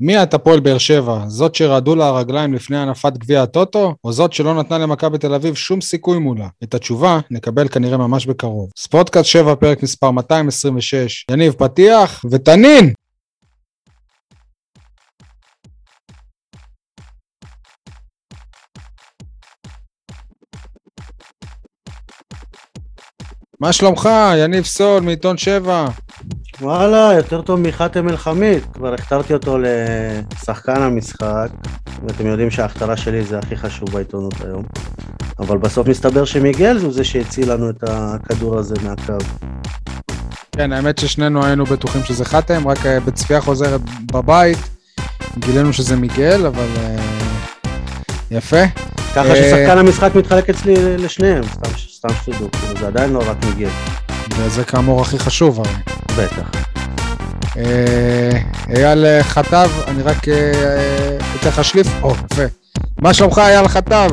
מי את הפועל באר שבע? זאת שרעדו לה הרגליים לפני הנפת גביע הטוטו, או זאת שלא נתנה למכבי תל אביב שום סיכוי מולה? את התשובה נקבל כנראה ממש בקרוב. ספורטקאסט 7, פרק מספר 226. יניב פתיח ותנין! מה שלומך, יניב סול מעיתון 7? וואלה, יותר טוב מחאתם אל-חמיד, כבר הכתרתי אותו לשחקן המשחק, ואתם יודעים שההכתרה שלי זה הכי חשוב בעיתונות היום. אבל בסוף מסתבר שמיגל הוא זה שהציל לנו את הכדור הזה מהקו. כן, האמת ששנינו היינו בטוחים שזה חתם, רק אה, בצפייה חוזרת בבית גילינו שזה מיגל, אבל uh, יפה. ככה ששחקן המשחק מתחלק אצלי לשניהם, סתם, סתם שתדעו, כאילו זה עדיין לא רק מיגל. וזה כאמור הכי חשוב הרי. בטח. אה, אייל חטב, אני רק אה, אתן לך שליף, או, יפה. מה שלומך אייל חטב?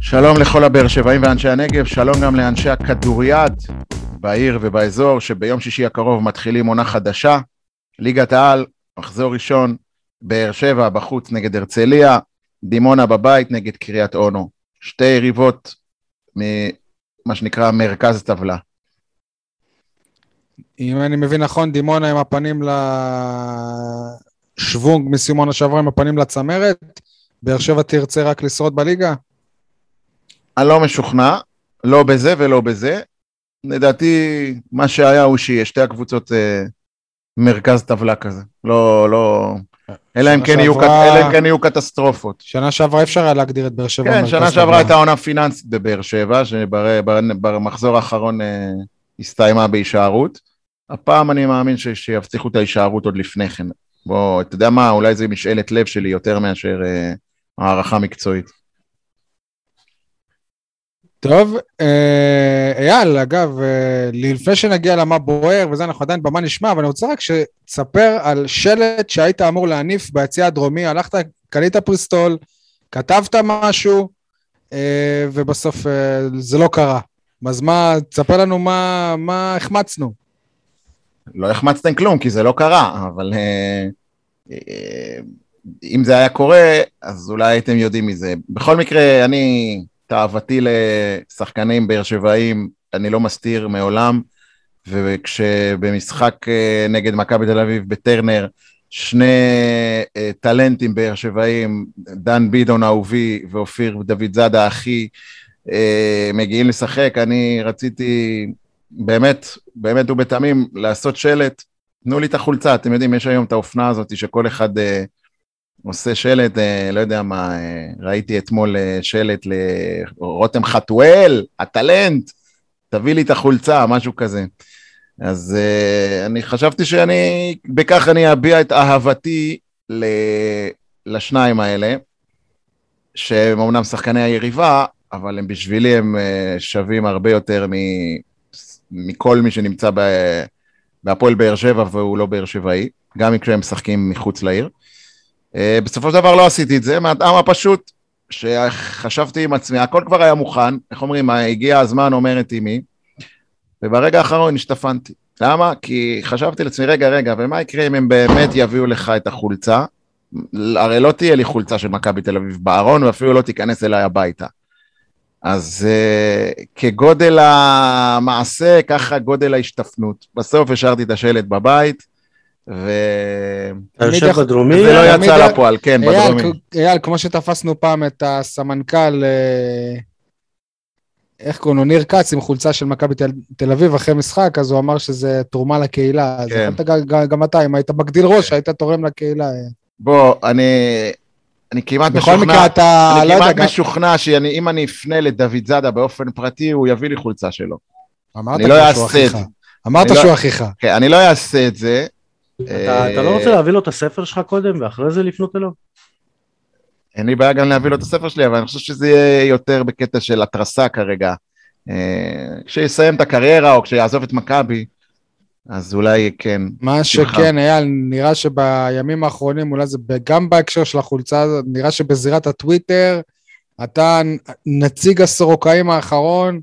שלום לכל הבאר שבעים ואנשי הנגב, שלום גם לאנשי הכדוריד בעיר ובאזור, שביום שישי הקרוב מתחילים עונה חדשה. ליגת העל, מחזור ראשון, באר שבע בחוץ נגד הרצליה, דימונה בבית נגד קריית אונו. שתי יריבות ממה שנקרא מרכז טבלה. אם אני מבין נכון, דימונה עם הפנים לשוונג מסימון השבוע עם הפנים לצמרת, באר שבע תרצה רק לשרוד בליגה? אני לא משוכנע, לא בזה ולא בזה. לדעתי, מה שהיה הוא שיהיה שתי הקבוצות אה, מרכז טבלה כזה. לא, לא... אלא אם כן, שעברה... כן יהיו קטסטרופות. שנה שעברה אפשר היה להגדיר את באר שבע כן, שנה שעברה הייתה עונה פיננסית בבאר שבע, שבמחזור האחרון אה, הסתיימה בהישארות. הפעם אני מאמין ש... שיבטיחו את ההישארות עוד לפני כן. בוא, אתה יודע מה, אולי זה משאלת לב שלי יותר מאשר אה, הערכה מקצועית. טוב, אה, אייל, אגב, אה, לפני שנגיע למה בוער וזה, אנחנו עדיין במה נשמע, אבל אני רוצה רק שתספר על שלט שהיית אמור להניף ביציע הדרומי, הלכת, קנית פריסטול, כתבת משהו, אה, ובסוף אה, זה לא קרה. אז מה, תספר לנו מה, מה החמצנו. לא החמצתם כלום, כי זה לא קרה, אבל אה, אה, אם זה היה קורה, אז אולי הייתם יודעים מזה. בכל מקרה, אני, תאוותי לשחקנים באר שבעים, אני לא מסתיר מעולם, וכשבמשחק אה, נגד מכבי תל אביב בטרנר, שני טלנטים באר שבעים, דן בידון אהובי ואופיר דוד זאדה אחי, מגיעים לשחק, אני רציתי באמת, באמת ובתמים, לעשות שלט, תנו לי את החולצה, אתם יודעים, יש היום את האופנה הזאת שכל אחד אה, עושה שלט, אה, לא יודע מה, אה, ראיתי אתמול אה, שלט לרותם חתואל, הטלנט, תביא לי את החולצה, משהו כזה. אז אה, אני חשבתי שאני, בכך אני אביע את אהבתי ל, לשניים האלה, שהם אמנם שחקני היריבה, אבל הם בשבילי הם אה, שווים הרבה יותר. מכל מי שנמצא בהפועל באר שבע והוא לא באר שבעי, גם כשהם משחקים מחוץ לעיר. אה, בסופו של דבר לא עשיתי את זה, מהטעם הפשוט שחשבתי עם עצמי, הכל כבר היה מוכן, איך אומרים, הגיע הזמן אומרת אמי, וברגע האחרון השתפנתי. למה? כי חשבתי לעצמי, רגע, רגע, ומה יקרה אם הם באמת יביאו לך את החולצה? הרי לא תהיה לי חולצה של מכבי תל אביב בארון, ואפילו לא תיכנס אליי הביתה. אז uh, כגודל המעשה, ככה גודל ההשתפנות. בסוף השארתי את השלט בבית, ו... אתה יושב בדרומי? זה לא יצא לפועל, כן, בדרומי. אייל, כמו שתפסנו פעם את הסמנכ"ל, אה, איך קוראים לו, ניר כץ עם חולצה של מכבי תל, תל אביב אחרי משחק, אז הוא אמר שזה תרומה לקהילה. אז כן. יכולת גם, גם אתה, אם היית מגדיל ראש, כן. היית תורם לקהילה. בוא, אני... אני כמעט משוכנע, מקרה אתה, אני לא כמעט יודע, משוכנע שאם אני אפנה לדוד זאדה באופן פרטי, הוא יביא לי חולצה שלו. אמרת אני לא אעשה את זה. אמרת שהוא לא- אחיך. כן, אני לא אעשה את זה. אתה, אתה לא רוצה להביא לו את הספר שלך קודם, ואחרי זה לפנות אליו? אין לי בעיה גם להביא לו את הספר שלי, אבל אני חושב שזה יהיה יותר בקטע של התרסה כרגע. אה, כשיסיים את הקריירה, או כשיעזוב את מכבי, אז אולי כן. מה שכן, אייל, נראה שבימים האחרונים, אולי זה גם בהקשר של החולצה הזאת, נראה שבזירת הטוויטר, אתה נציג הסורוקאים האחרון,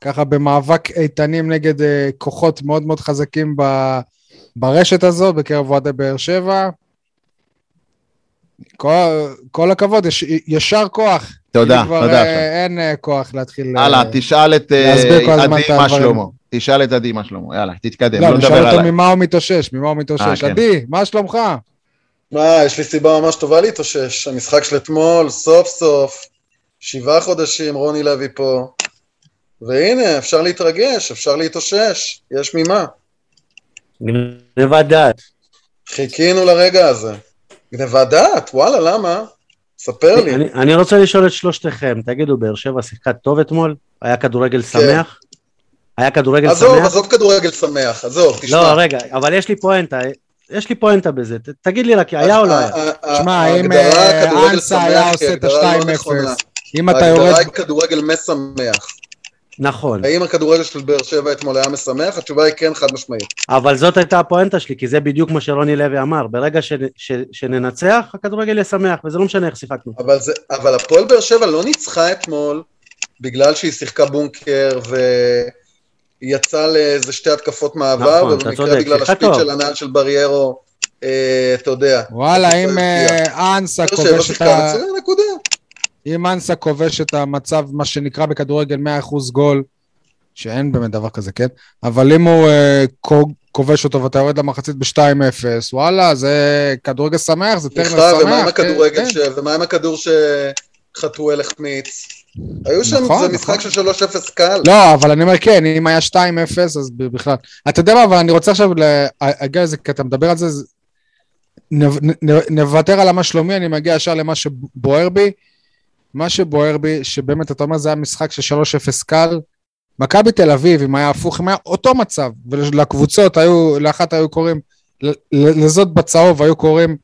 ככה במאבק איתנים נגד uh, כוחות מאוד מאוד חזקים ב, ברשת הזו, בקרב אוהדי באר שבע. כל, כל הכבוד, יש, ישר כוח. תודה, כבר, תודה. אה, אין אה, כוח להתחיל... הלאה, אה, תשאל את אה, עדי מה. שלמה. תשאל את עדי מה שלמה, יאללה, תתקדם, לא, לא אני שואל נדבר אותו עליי. ממה הוא מתאושש, ממה הוא מתאושש. אה, כן. עדי, מה שלומך? מה, יש לי סיבה ממש טובה להתאושש. המשחק של אתמול, סוף סוף, שבעה חודשים, רוני לוי פה. והנה, אפשר להתרגש, אפשר להתאושש, יש ממה. גניבת דעת. חיכינו לרגע הזה. גנבת דעת, וואלה, למה? ספר לי. אני, אני רוצה לשאול את שלושתכם, תגידו, באר שבע שיחקה טוב אתמול? היה כדורגל שמח? היה כדורגל. עזוב, שמח? עזוב כדורגל שמח, עזוב, תשמע. לא, רגע, אבל יש לי פואנטה, יש לי פואנטה בזה, ת, תגיד לי רק, היה או לא היה? ה- ה- שמע, אם ההגדרה אה, כדורגל אנסה היה עושה את הגדרה לא ה-2-0, נכונה. אם אתה יורד... ההגדרה היא כדורגל משמח. נכון, האם הכדורגל של באר שבע אתמול היה משמח? התשובה היא כן, חד משמעית. אבל זאת הייתה הפואנטה שלי, כי זה בדיוק מה שרוני לוי אמר, ברגע ש, ש, שננצח, הכדורגל יהיה שמח, וזה לא משנה איך שיחקנו. אבל, זה, אבל הפועל באר שבע לא ניצחה אתמול בגלל שהיא שיחקה בונקר ויצאה לאיזה שתי התקפות מעבר, נכון, ובמקרה צודק, בגלל השפיץ טוב. של הנעל של בריירו, אה, אתה יודע. וואלה, אם. אה, אנסה כובש את ה... אם אנסה כובש את המצב, מה שנקרא בכדורגל 100% גול, שאין באמת דבר כזה, כן? אבל אם הוא אה, כו- כובש אותו ואתה יורד למחצית ב-2-0, וואלה, זה כדורגל שמח, זה טרנר שמח. ומה עם כן, הכדורגל כן. ש... ומה עם הכדור שחתואל החמיץ? היו שם, נכון, זה נכון. משחק של 3-0 קל. לא, אבל אני אומר כן, אם היה 2-0, אז בכלל. אתה יודע מה, אבל אני רוצה עכשיו להגיע לזה, כי אתה מדבר על זה, נוותר על מה שלומי, אני מגיע ישר למה שבוער בי. מה שבוער בי, שבאמת, אתה אומר, זה היה משחק של 3-0 קל. מכבי תל אביב, אם היה הפוך, אם היה אותו מצב, ולקבוצות היו, לאחת היו קוראים, לזאת בצהוב היו קוראים,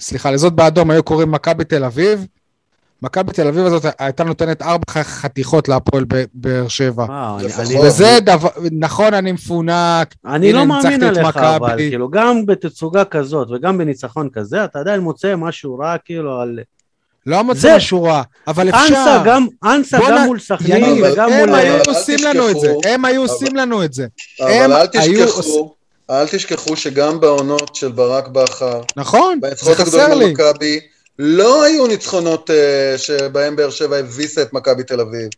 סליחה, לזאת באדום היו קוראים מכבי תל אביב. מכבי תל אביב הזאת הייתה נותנת ארבע חתיכות להפועל באר שבע. וזה דבר, נכון, אני מפונק, אני לא מאמין עליך. אבל כאילו, גם בתצוגה כזאת וגם בניצחון כזה, אתה עדיין מוצא משהו רע, כאילו, על... לא מוצא משהו רע, אבל אפשר. אנסה גם, אנסה גם מול סכנין וגם הם מול... היו אבל אל עושים לנו את זה, הם היו עושים לנו את זה. הם אבל אל היו תשכחו, אל תשכחו שגם בעונות של ברק בכר, נכון, זה חסר לי. במכבי, לא היו ניצחונות אה, שבהם באר שבע הביסה את מכבי תל אביב.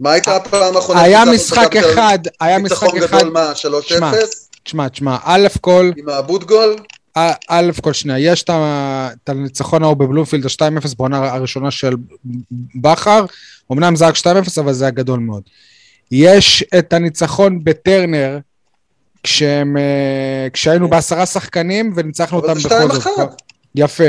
מה הייתה הפעם האחרונה? היה משחק? אחד, היה משחק ניצחון אחד, גדול מה? 3-0? שמע. תשמע, תשמע, א' כל, עם האבוט גול? א- א' כל שנייה, יש את הניצחון ההוא בבלומפילד, ה-2-0 בעונה הראשונה של בכר, אמנם זה רק 2-0, אבל זה היה גדול מאוד. יש את הניצחון בטרנר, כשהם, אה, כשהיינו בעשרה שחקנים וניצחנו אבל אותם זה בכל זאת. 2-1. יפה,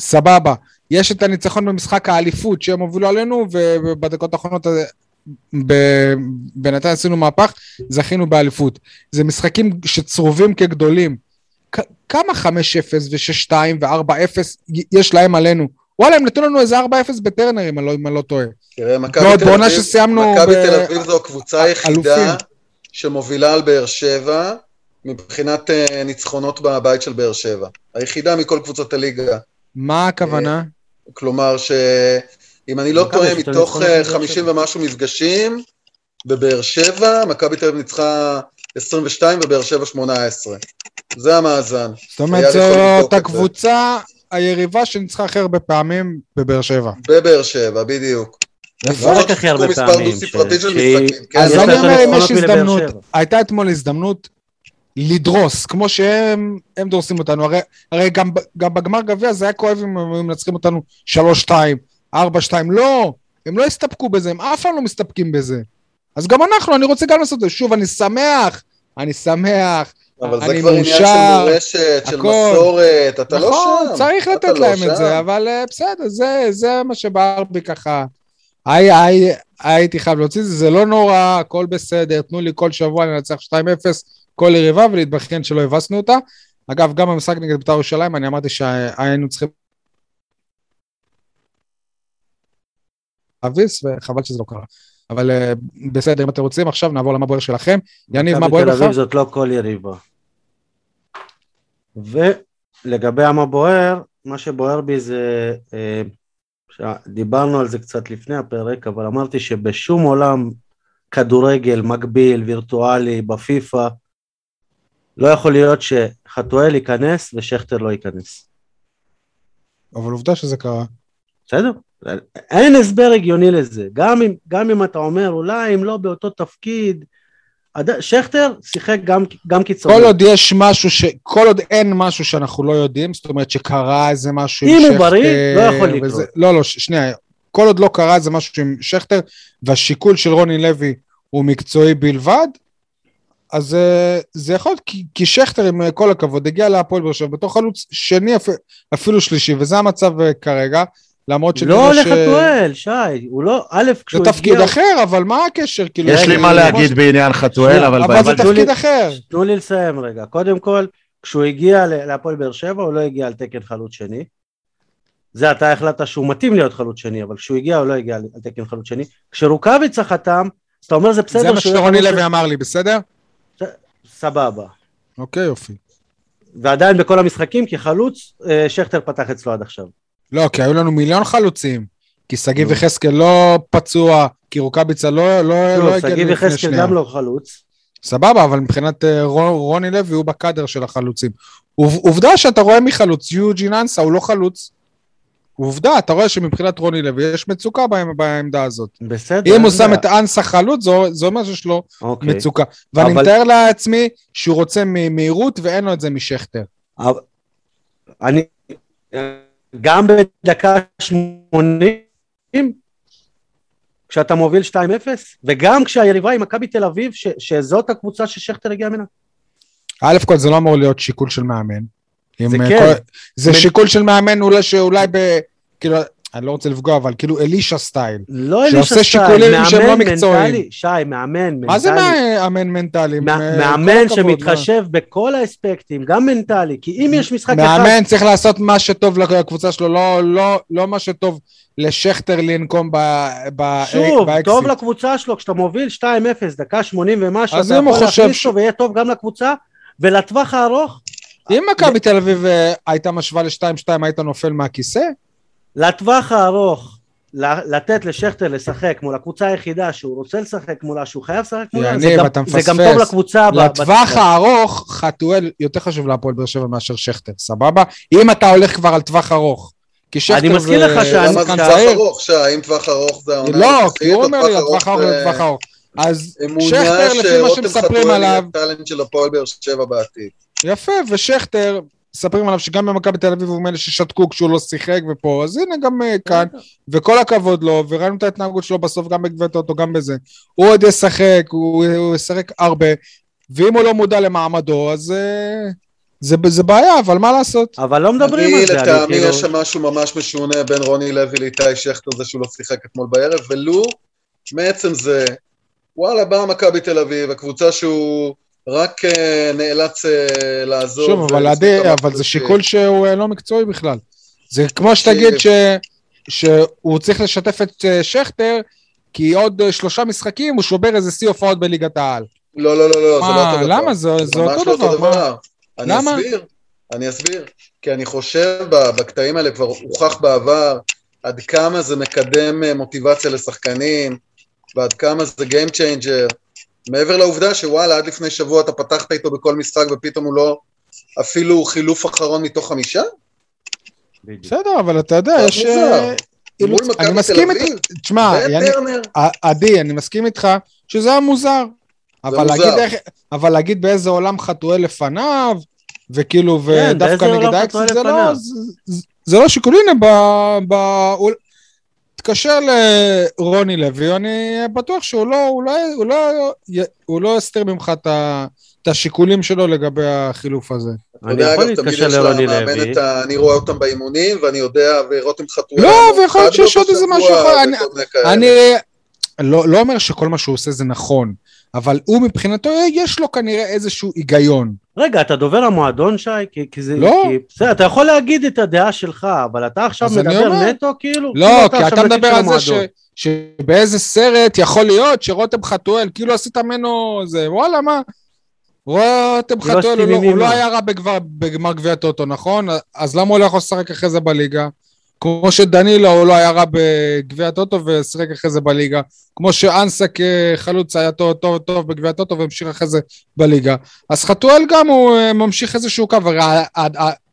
סבבה. יש את הניצחון במשחק האליפות שהם הובילו עלינו, ובדקות האחרונות אה, בינתיים עשינו מהפך, זכינו באליפות. זה משחקים שצרובים כגדולים. כמה 5-0 ו-6-2 ו-4-0 יש להם עלינו? וואלה, הם נתנו לנו איזה 4-0 בטרנר, אם אני לא, לא טועה. תראה, מכבי תל אביב, מכבי תל אביב זו הקבוצה היחידה. שמובילה על באר שבע מבחינת אה, ניצחונות בבית של באר שבע. היחידה מכל קבוצות הליגה. מה הכוונה? כלומר שאם אני לא טועה, מתוך הניצחונות אה, בבאר 50 שבע. ומשהו מפגשים, בבאר שבע, מכבי תל אביב ניצחה 22 ובאר שבע 18. זה המאזן. זאת אומרת, את זה. הקבוצה היריבה שניצחה הכי הרבה פעמים בבאר שבע. בבאר שבע, בדיוק. לא רק הכי הרבה מספר פעמים. דו-ספרתי ש- של שהיא- משחקים, כן? אז אני אומר, אם יש הזדמנות. הייתה אתמול הזדמנות לדרוס, כמו שהם הם דורסים אותנו. הרי, הרי גם, גם בגמר גביע זה היה כואב אם הם היו מנצחים אותנו 3-2, 4-2. לא, הם לא הסתפקו בזה, הם אף פעם לא מסתפקים בזה. אז גם אנחנו, אני רוצה גם לעשות את זה. שוב, אני שמח, אני שמח. אבל זה כבר עניין של מורשת, של. מסורת, אתה לא נכון, שם. צריך אתה לתת לא להם את שם. זה, אבל אה, בסדר, זה, זה מה שבער בי ככה. הי, הי, הייתי חייב להוציא את זה, זה לא נורא, הכל בסדר, תנו לי כל שבוע לנצח 2-0, כל יריבה ולהתבכיין שלא הבסנו אותה. אגב, גם במשחק נגד בית"ר ירושלים, אני אמרתי שהיינו צריכים להביס, וחבל שזה לא קרה. אבל אה, בסדר, אם אתם רוצים, עכשיו נעבור למה בוער שלכם. יניב, מה בוער מכבי לך? תל אביב זאת לא כל יריבה. ולגבי מה בוער, מה שבוער בי זה, ש- דיברנו על זה קצת לפני הפרק, אבל אמרתי שבשום עולם כדורגל מקביל, וירטואלי, בפיפא, לא יכול להיות שחתואל ייכנס ושכטר לא ייכנס. אבל עובדה שזה קרה. בסדר? אין הסבר הגיוני לזה. גם אם, גם אם אתה אומר, אולי אם לא באותו תפקיד, שכטר שיחק גם, גם קיצוני. כל עוד יש משהו ש... כל עוד אין משהו שאנחנו לא יודעים, זאת אומרת שקרה איזה משהו עם אם שכטר... הוא בריא, לא יכול לקרות. וזה- לא, לא, ש- שנייה. כל עוד לא קרה איזה משהו עם שכטר, והשיקול של רוני לוי הוא מקצועי בלבד, אז אה, זה יכול להיות, כי, כי שכטר, עם אה, כל הכבוד, הגיע להפועל באר שבע בתור חלוץ שני, אפ- אפילו שלישי, וזה המצב אה, כרגע, למרות שנראה לא ש... לחתואל, שי, הוא לא, א', זה כשהוא תפקיד אחר, אבל מה הקשר? כאילו, יש לי מה להגיד ש- בעניין חתואל, אבל... אבל זה תפקיד אחר. תנו לי לסיים רגע. קודם כל, כשהוא הגיע להפועל באר שבע, הוא לא הגיע על תקן חלוץ שני. זה אתה החלטת שהוא מתאים להיות חלוץ שני, אבל כשהוא הגיע הוא לא הגיע על תקן חלוץ שני. כשרוקאביצה חתם, אז אתה אומר זה בסדר זה מה שרוני לוי. אמר לי, בסדר? סבבה. אוקיי, יופי. ועדיין בכל המשחקים, כי חלוץ, אה, שכטר פתח אצלו עד עכשיו. לא, כי היו לנו מיליון חלוצים. כי שגיב. יחזקאל לא פצוע, כי רוקאביצה לא, לא, שוב, לא הגיע שגיב יחזקאל. גם לא חלוץ. סבבה, אבל מבחינת אה, רו- רוני לוי הוא בקאדר של החלוצים. עוב- עובדה שאתה רואה מי חלוץ, יוג'ין אנסה הוא לא חלוץ. עובדה, אתה רואה שמבחינת רוני לוי יש מצוקה בעמ- בעמדה הזאת. בסדר. אם הוא שם. את אנסה חלוץ, זה- אומר שיש לו אוקיי. מצוקה. ואני אבל- מתאר לעצמי שהוא רוצה מהירות ואין לו את זה משכטר. אבל- אני, גם בדקה 80, כשאתה מוביל 2-0, וגם כשהיריבה היא מכבי תל אביב, ש, שזאת הקבוצה ששכטר הגיע ממנה. א' כל זה לא אמור להיות שיקול של מאמן. זה אה, כן. כל- זה מן- שיקול של מאמן אולי שאולי ב... כאילו, אני לא רוצה לפגוע, אבל כאילו אלישע style. לא אלישע style, שיקולים שהם לא מאמן מקצועיים. מנטלי, שי, מאמן מנטלי. מה זה מאמן מנטלי? אה, מאמן כל הכבוד, שמתחשב בכל האספקטים, גם מנטלי, כי אם יש משחק? אחד... מאמן צריך לעשות מה שטוב לקבוצה שלו, לא, לא, לא מה שטוב לשכטר לנקום ב- ב- שוב, באקסיט. טוב לקבוצה שלו, כשאתה מוביל 2-0, דקה 80 ומשהו, אתה יכול להכניס אותו ויהיה טוב גם לקבוצה, ולטווח הארוך, אם מכבי תל אביב אה, הייתה משווה ל-2-2, היית נופל מהכיסא? לטווח הארוך, לתת לשכטר לשחק מול הקבוצה היחידה שהוא רוצה לשחק מולה, שהוא חייב לשחק מולה, זה יניב, גם- אתה זה גם. טוב לקבוצה. לטווח. הארוך, חתואל יותר חשוב להפועל באר שבע מאשר שכטר, סבבה? אם אתה הולך כבר על טווח ארוך. כי שכטר מזכיר זה לך שאני- למה זה טווח. ארוך, שי? אם טווח ארוך זה העונה לא, כי הוא או אומר לי, טווח הטווח ארוך זה זה טווח הארוך. אז אמונה שכטר, לפי מה שרותם שמספרים חתואל יהיה עליו, טאלנט של הפועל באר שבע בעתיד. יפה, ושכטר, מספרים עליו שגם במכבי תל אביב הוא מאלה ששתקו כשהוא לא שיחק ופה, אז הנה גם אה, כאן, וכל הכבוד לו, וראינו את ההתנהגות שלו בסוף גם בגביע טוטו, גם בזה. הוא עוד ישחק, הוא, הוא ישחק הרבה, ואם הוא לא מודע למעמדו, אז אה, זה, זה בעיה, אבל מה לעשות? אבל לא מדברים על זה, אני לטעמי, כאילו... יש שם משהו ממש משונה בין רוני לוי לאיתי שכטר, זה שהוא לא שיחק אתמול בערב, ולו מעצם זה, וואלה, באה מכבי תל אביב, הקבוצה שהוא רק אה, נאלץ אה, לעזוב. שוב, אבל עדי, אבל זה. שיקול שהוא אה, לא מקצועי בכלל. זה כמו שתגיד ש, שהוא צריך לשתף את שכטר, כי עוד שלושה משחקים הוא שובר איזה שיא הופעות בליגת העל. לא, לא, לא, לא, זה לא מה, אותו דבר. למה? זה, זה אותו לא דבר. מה? אני למה? אסביר, אני אסביר. כי אני חושב בקטעים האלה כבר הוכח בעבר עד כמה זה מקדם מוטיבציה לשחקנים, ועד כמה זה Game Changer. מעבר לעובדה שוואלה, עד לפני שבוע אתה פתחת איתו בכל משחק ופתאום הוא לא אפילו חילוף אחרון מתוך חמישה? בסדר, אבל אתה יודע, יש... אה, אילוץ- מול מכבי אני תל מסכים אביב. איתך, תשמע, עדי, אני מסכים איתך שזה היה מוזר. אבל. להגיד, איך, אבל להגיד באיזה עולם חטואל לפניו, וכאילו, כן, ודווקא נגד חטואל זה לא? זה, זה- לא שיקול. הנה, ב... ב הוא, תתקשר לרוני לוי, אני בטוח שהוא לא, הוא לא, הוא לא, הוא לא יסתיר ממך את ה- את השיקולים שלו לגבי החילוף הזה. אני יודע, יכול אגב, תמיד להתקשר יש לרוני לוי. את ה... אני רואה אותם באימונים, ואני יודע, ורותם חתואל... לא, ויכול להיות שיש עוד איזה משהו אחר, אני-. אני לא, לא אומר שכל מה שהוא עושה זה נכון, אבל הוא מבחינתו, יש לו כנראה איזשהו היגיון. רגע, אתה דובר המועדון, שי? כי, כי זה... לא. כי, בסדר, אתה יכול להגיד את הדעה שלך, אבל אתה עכשיו מדבר אומר. נטו, כאילו? לא, כאילו כי עכשיו אתה מדבר על זה ש. שבאיזה סרט יכול להיות שרותם חתואל, כאילו עשית ממנו זה, וואלה, מה? רותם חתואל, הוא, לא, מסכימים הוא לא מה? היה רע בגבר, בגמר גביע טוטו, נכון? אז למה הוא לא יכול לשחק אחרי זה בליגה? כמו שדנילו הוא לא היה רע בגביע הטוטו ושיחק אחרי זה בליגה, כמו שאנסק אה, חלוץ היה טוב טוב טוב בגביע הטוטו והמשיך אחרי זה בליגה. אז חתואל גם הוא אה, ממשיך איזשהו קו, הרי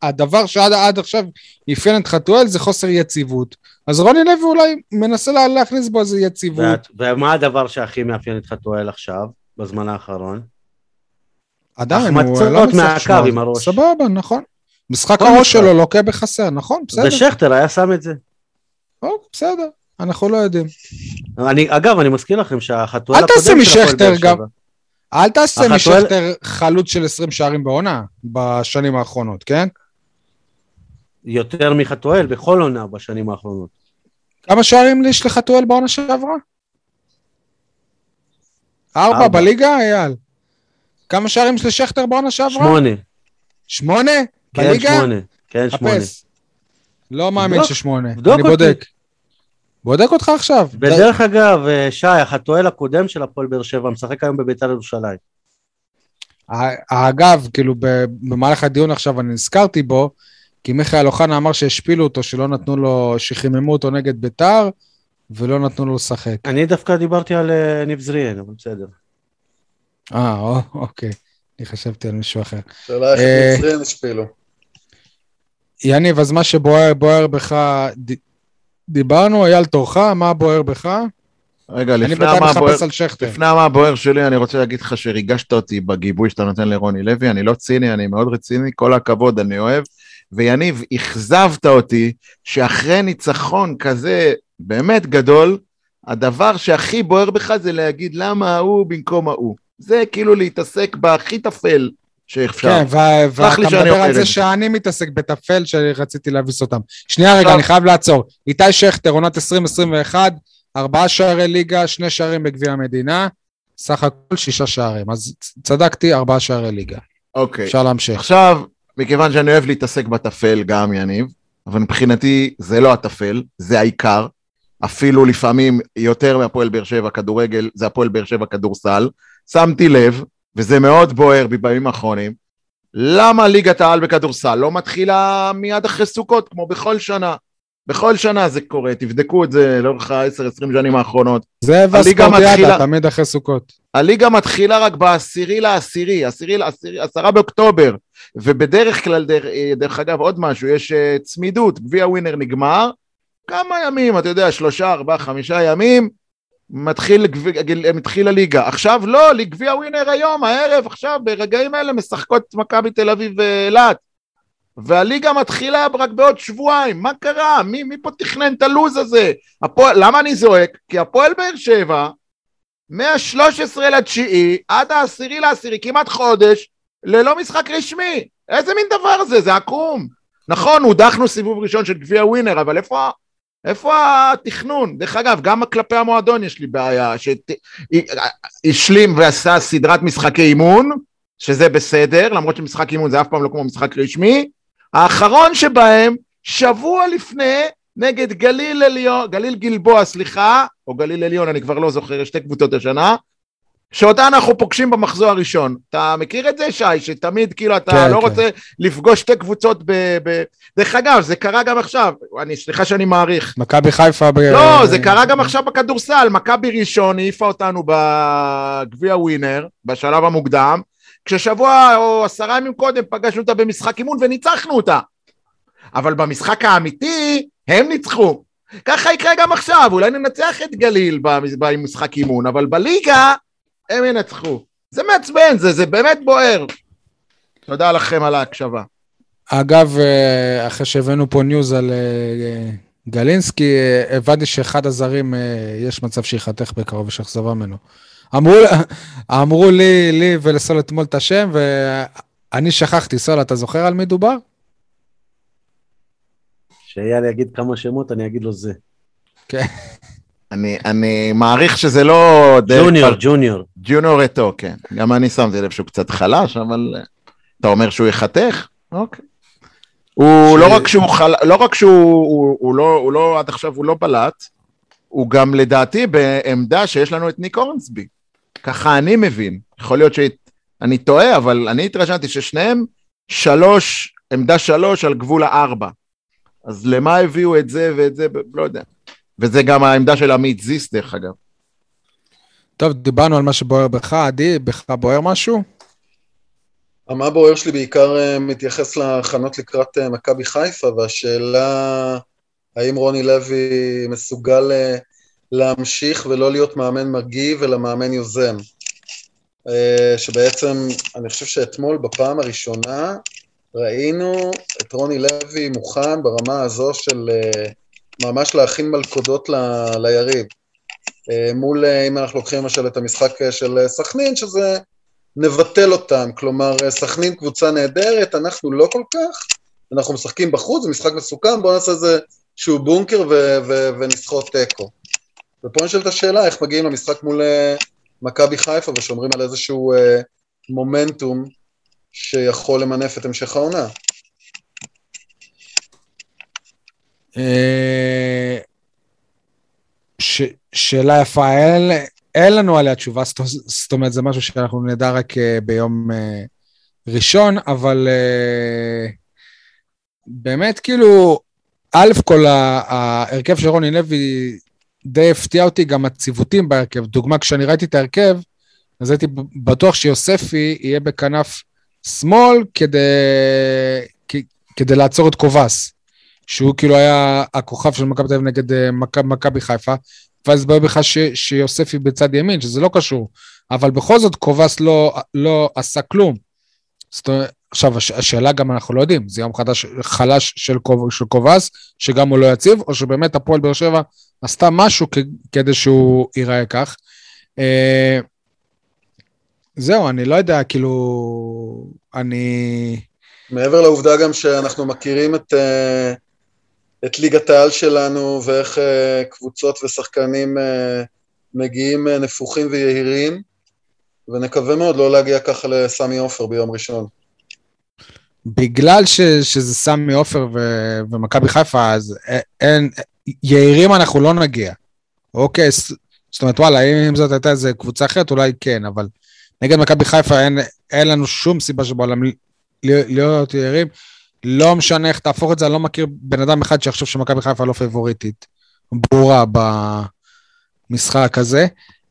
הדבר שעד עד עכשיו אפיין את חתואל זה חוסר יציבות. אז רוני לוי אולי מנסה לה- להכניס בו איזה יציבות. ואת- ומה הדבר שהכי מאפיין את חתואל עכשיו, בזמן האחרון? עדיין, הוא לא מצליח מהקו. עם הראש. סבבה, נכון. משחק כל הראש משחק. שלו לוקה בחסר, נכון, בסדר. ושכטר היה שם את זה. טוב, בסדר, אנחנו לא יודעים. אני, אגב, אני מזכיר לכם שהחתואל אל תעשה הקודם של הפועל משכטר באר גם. שבע- אל תעשה החתואל- משכטר חלוץ של 20 שערים בעונה בשנים האחרונות, כן? יותר מחתואל בכל עונה בשנים האחרונות. כמה שערים יש לחתואל בעונה שעברה? ארבע. בליגה, אייל? כמה שערים יש לשכטר בעונה שעברה? שמונה. שמונה? כן, בליגה? שמונה. כן, שמונה. חפש. לא מאמין ששמונה. אני. בודק. בודק אותך עכשיו. ודרך אגב, אה, שי, החתואל הקודם של הפועל באר שבע משחק היום בביתר ירושלים. אגב, כאילו ב- במהלך הדיון עכשיו אני נזכרתי בו, כי מיכאל אוחנה אמר שהשפילו אותו, שלא נתנו לו, שחיממו אותו נגד ביתר, ולא נתנו לו לשחק. אני דווקא דיברתי על אה, ניב זריאן, אבל בסדר. אה, או- אוקיי. אני חשבתי על מישהו אחר. שאלה איך אה, את מצרים השפילו. יניב, אז מה שבוער בוער בך, ד... דיברנו, אייל תורך, מה בוער בך? רגע, לפני מה שכטר. לפני מה הבוער שלי, אני רוצה להגיד לך שריגשת אותי בגיבוי שאתה נותן לרוני לוי, אני לא ציני, אני מאוד רציני, כל הכבוד, אני אוהב. ויניב, אכזבת אותי שאחרי ניצחון כזה באמת גדול, הדבר שהכי בוער בך זה להגיד למה ההוא במקום ההוא. זה כאילו להתעסק בהכי טפל שאפשר. כן, ואתה מדבר על זה. שאני מתעסק בטפל שרציתי להביס אותם. שנייה רגע, אני חייב לעצור. איתי שכטר, עונת 2021, ארבעה שערי ליגה, שני שערים בגביע המדינה, סך הכל שישה שערים. אז צדקתי, ארבעה שערי ליגה. אוקיי. אפשר להמשיך. עכשיו, מכיוון שאני אוהב להתעסק בטפל גם, יניב, אבל מבחינתי זה לא הטפל, זה העיקר. אפילו לפעמים יותר מהפועל באר שבע כדורגל, זה הפועל באר שבע כדורסל. שמתי לב, וזה מאוד בוער בי בימים האחרונים, למה ליגת העל בכדורסל לא מתחילה מיד אחרי סוכות, כמו בכל שנה. בכל שנה זה קורה, תבדקו את זה לאורך ה-10-20 שנים האחרונות. זה והספורטיאדה, מתחילה- תמיד אחרי סוכות. הליגה מתחילה רק בעשירי לעשירי, עשירי לעשירי, עשרה באוקטובר, ובדרך כלל, דרך, דרך אגב, עוד משהו, יש אה, צמידות, גביע ווינר נגמר, כמה ימים, אתה יודע, שלושה, ארבעה, חמישה ימים, מתחיל, מתחיל הליגה. עכשיו לא, גביע ווינר היום, הערב, עכשיו, ברגעים אלה משחקות מכבי תל אביב ואילת. והליגה מתחילה רק בעוד שבועיים, מה קרה? מי, מי פה תכנן את הלו"ז הזה? הפועל, למה אני זועק? כי הפועל באר שבע, מה-13 לתשיעי עד העשירי לעשירי, כמעט חודש, ללא משחק רשמי. איזה מין דבר זה? זה עקום. נכון, הודחנו סיבוב ראשון של גביע ווינר, אבל איפה, איפה התכנון? דרך אגב, גם כלפי המועדון יש לי בעיה, שהשלים ועשה סדרת משחקי אימון, שזה בסדר, למרות שמשחק אימון זה אף פעם לא כמו משחק רשמי. האחרון שבהם, שבוע לפני, נגד גליל עליון, גליל גלבוע, סליחה, או גליל עליון, אני כבר לא זוכר, יש שתי קבוצות השנה, שאותה אנחנו פוגשים במחזור הראשון. אתה מכיר את זה, שי? שתמיד כאילו אתה כן, לא כן. רוצה לפגוש שתי קבוצות ב... ב... דרך אגב, זה קרה גם עכשיו, אני, סליחה שאני מעריך. מכבי חיפה... ב- לא, זה קרה גם עכשיו בכדורסל, מכבי ראשון העיפה אותנו בגביע ווינר, בשלב המוקדם, כששבוע או עשרה ימים קודם פגשנו אותה במשחק אימון וניצחנו אותה. אבל במשחק האמיתי, הם ניצחו. ככה יקרה גם עכשיו, אולי ננצח את גליל במש- במשחק אימון, אבל בליגה הם ינצחו. זה מעצבן, זה, זה באמת בוער. תודה לכם על ההקשבה. אגב, אה, אחרי שהבאנו פה news על אה, גלינסקי, אה, הבנתי שאחד הזרים, יש מצב שייחתך בקרוב, יש אכזבה ממנו. אמרו, אמרו לי, לי ולסול אתמול את השם, ואני שכחתי. סול, אתה זוכר על מי דובר? שאייל יגיד כמה שמות, אני אגיד לו זה. אני, אני מעריך שזה לא... ג'וניור, ג'וניור. ג'וניור אתו, כן. גם אני שמתי לב שהוא קצת חלש, אבל אה, אתה אומר שהוא ייחתך? אוקיי. הוא ש- לא רק שהוא חל... לא רק שהוא הוא, הוא לא, הוא לא, עד עכשיו הוא לא בלט, הוא גם לדעתי בעמדה שיש לנו את ניק אורנסבי. ככה אני מבין. יכול להיות שאני טועה, אבל אני התרשמתי ששניהם שלוש, עמדה שלוש על גבול הארבע. אז למה הביאו את זה ואת זה, לא יודע. וזה גם העמדה של עמית זיס, דרך אגב. טוב, דיברנו על מה שבוער בך, עדי, בך בוער משהו? מה בוער שלי בעיקר אה, מתייחס להכנות לקראת אה, מכבי חיפה, והשאלה האם רוני לוי מסוגל אה, להמשיך ולא להיות מאמן מגיב, אלא מאמן יוזם. שבעצם, אני חושב שאתמול בפעם הראשונה ראינו את רוני לוי מוכן ברמה הזו של ממש להכין מלכודות ל, ליריב. מול, אם אנחנו לוקחים למשל את המשחק של סכנין, שזה נבטל אותם, כלומר, סכנין קבוצה נהדרת, אנחנו לא כל כך, אנחנו משחקים בחוץ, זה משחק מסוכן, בואו נעשה איזה שהוא בונקר ו- ו- ונסחוט תיקו. ופה נשאלת השאלה, איך מגיעים למשחק מול מכבי חיפה ושומרים על איזשהו מומנטום שיכול למנף את המשך העונה. אה, ש- שאלה יפה, אין, אין לנו עליה תשובה, זאת אומרת, זה משהו שאנחנו נדע רק אה, ביום אה, ראשון, אבל אה, באמת, כאילו, א' כל ההרכב של רוני לוי די הפתיע אותי, גם הציוותים בהרכב. דוגמה, כשאני ראיתי את ההרכב, אז הייתי בטוח שיוספי יהיה בכנף שמאל כדי, כדי לעצור את קובאס, שהוא כאילו היה הכוכב של מכבי תל אביב נגד מכבי חיפה, ואז התברר בכלל שיוספי בצד ימין, שזה לא קשור. אבל בכל זאת קובס לא, לא עשה כלום. זאת אומרת, עכשיו, הש, השאלה גם אנחנו לא יודעים, זה יום חדש, חלש של, של קובס, שגם הוא לא יציב, או שבאמת הפועל באר שבע עשתה משהו כ, כדי שהוא ייראה כך. אה, זהו, אני לא יודע, כאילו, אני... מעבר לעובדה גם שאנחנו מכירים את... Uh... את ליגת העל שלנו ואיך uh, קבוצות ושחקנים uh, מגיעים uh, נפוחים ויהירים, ונקווה מאוד לא להגיע ככה לסמי עופר ביום ראשון. בגלל ש, שזה סמי עופר ומכבי חיפה, אז אין, יהירים אנחנו לא נגיע. אוקיי, זאת אומרת, וואלה, אם זאת הייתה איזה קבוצה אחרת, אולי כן, אבל נגד מכבי חיפה אין, אין לנו שום סיבה שבעולם להיות יהירים. לא משנה איך תהפוך את זה, אני לא מכיר בן אדם אחד שיחשוב שמכבי חיפה לא פייבוריטית. ברורה במשחק הזה.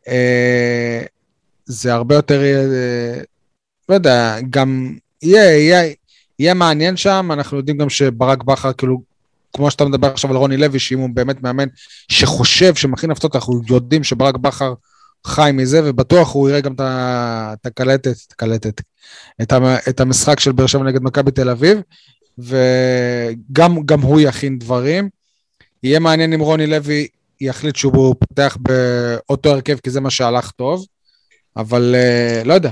אה, זה הרבה יותר, אה, לא יודע, גם יהיה, יהיה, יהיה מעניין שם, אנחנו יודעים גם שברק בכר, כאילו, כמו שאתה מדבר עכשיו על רוני לוי, שאם הוא באמת מאמן שחושב, שמכין הפתעות, אנחנו יודעים שברק בכר חי מזה, ובטוח הוא יראה גם את הקלטת, את הקלטת, את המשחק של באר שבע נגד מכבי תל אביב, וגם הוא יכין דברים. יהיה מעניין אם רוני לוי יחליט שהוא פותח באותו הרכב, כי זה מה שהלך טוב, אבל uh, לא יודע,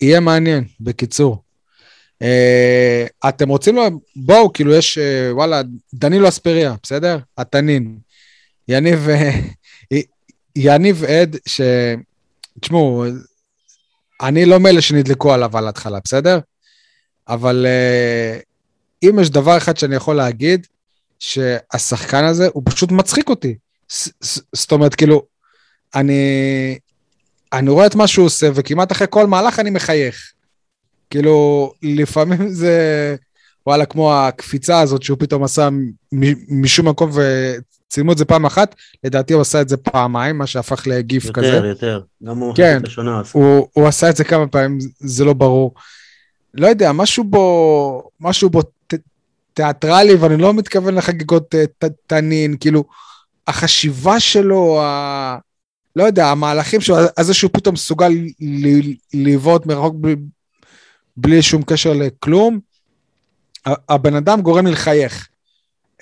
יהיה מעניין, בקיצור. Uh, אתם רוצים לו, בואו, כאילו יש, uh, וואלה, דנילו אספריה, בסדר? התנין. יניב, יניב עד, ש... תשמעו, אני לא מאלה שנדלקו עליו על ההתחלה, בסדר? אבל uh, אם יש דבר אחד שאני יכול להגיד, שהשחקן הזה, הוא פשוט מצחיק אותי. זאת אומרת, כאילו, אני, אני רואה את מה שהוא עושה, וכמעט אחרי כל מהלך אני מחייך. כאילו, לפעמים זה, וואלה, כמו הקפיצה הזאת שהוא פתאום עשה משום מקום וצילמו את זה פעם אחת, לדעתי הוא עשה את זה פעמיים, מה שהפך לגיף יותר, כזה. יותר, יותר. גם הוא כן, הוא, הוא עשה את זה כמה פעמים, זה לא ברור. לא יודע, משהו בו, משהו בו ת, תיאטרלי, ואני לא מתכוון לחגיגות אה, תנין, כאילו, החשיבה שלו, ה... לא יודע, המהלכים שלו, אז זה שהוא פתאום מסוגל לבעוט מרחוק בלי, בלי שום קשר לכלום, הבן אדם גורם לי לחייך.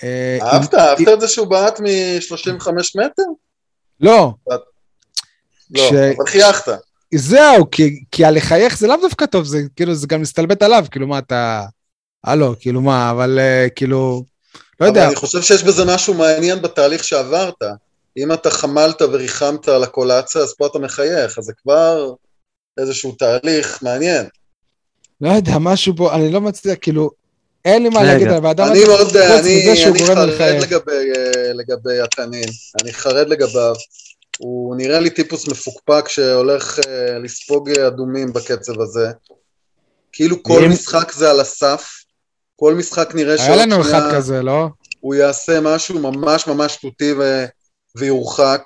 אה, אהבת? אהבת את זה שהוא בעט מ-35 מטר? לא. לא, אבל חייכת. זהו, כי, כי הלחייך זה לאו דווקא טוב, זה כאילו, זה גם מסתלבט עליו, כאילו מה אתה... הלו, כאילו מה, אבל uh, כאילו, לא יודע. אבל אני חושב שיש בזה משהו מעניין בתהליך שעברת. אם אתה חמלת וריחמת על הקולציה, אז פה אתה מחייך, אז זה כבר איזשהו תהליך מעניין. לא יודע, משהו פה, אני לא מצליח, כאילו, אין לי מה להגיד על הזה. אני מאוד, אני, אני חרד לגבי, אה, לגבי התנין, אני חרד לגביו. הוא נראה לי טיפוס מפוקפק שהולך uh, לספוג אדומים בקצב הזה. כאילו כל משחק זה על הסף, כל משחק נראה היה לנו אחד כזה, לא? הוא יעשה משהו ממש ממש שטותי ו... ויורחק.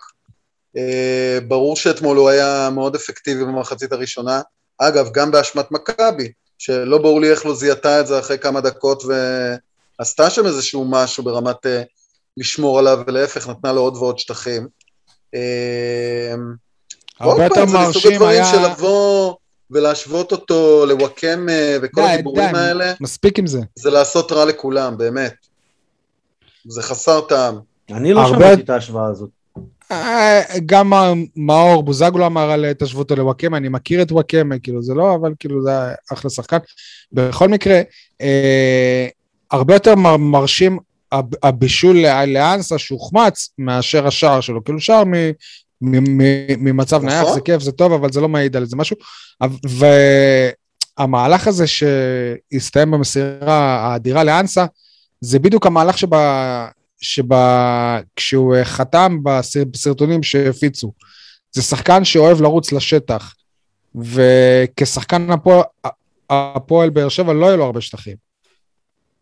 אה, ברור שאתמול הוא היה מאוד אפקטיבי במחצית הראשונה. אגב, גם באשמת מכבי, שלא ברור לי איך לא זיהתה את זה אחרי כמה דקות ועשתה שם איזשהו משהו ברמת אה, לשמור עליו, ולהפך, נתנה לו עוד ועוד שטחים. אה, הרבה יותר מרשים היה... זה מסוג הדברים של לבוא ולהשוות אותו לוואקמה וכל די, הדיבורים די, האלה, מספיק עם זה. זה לעשות רע לכולם, באמת. זה חסר טעם. אני לא הרבה- שמעתי את ההשוואה הזאת. אה, גם מאור בוזגלו אמר על תשוו אותו לוואקמה, אני מכיר את וואקמה, כאילו זה לא, אבל כאילו זה אחלה שחקן. בכל מקרה, אה, הרבה יותר מר- מרשים הבישול לאנסה שהוחמץ מאשר השער שלו, כאילו שער מ... ממצב נכון. נייח, זה כיף, זה טוב, אבל זה לא מעיד על איזה משהו. והמהלך הזה שהסתיים במסירה האדירה לאנסה, זה בדיוק המהלך שבה, שבה כשהוא אה, חתם בסר- בסרטונים שהפיצו. זה שחקן שאוהב לרוץ לשטח, וכשחקן הפועל, הפועל באר שבע לא יהיו לו הרבה שטחים.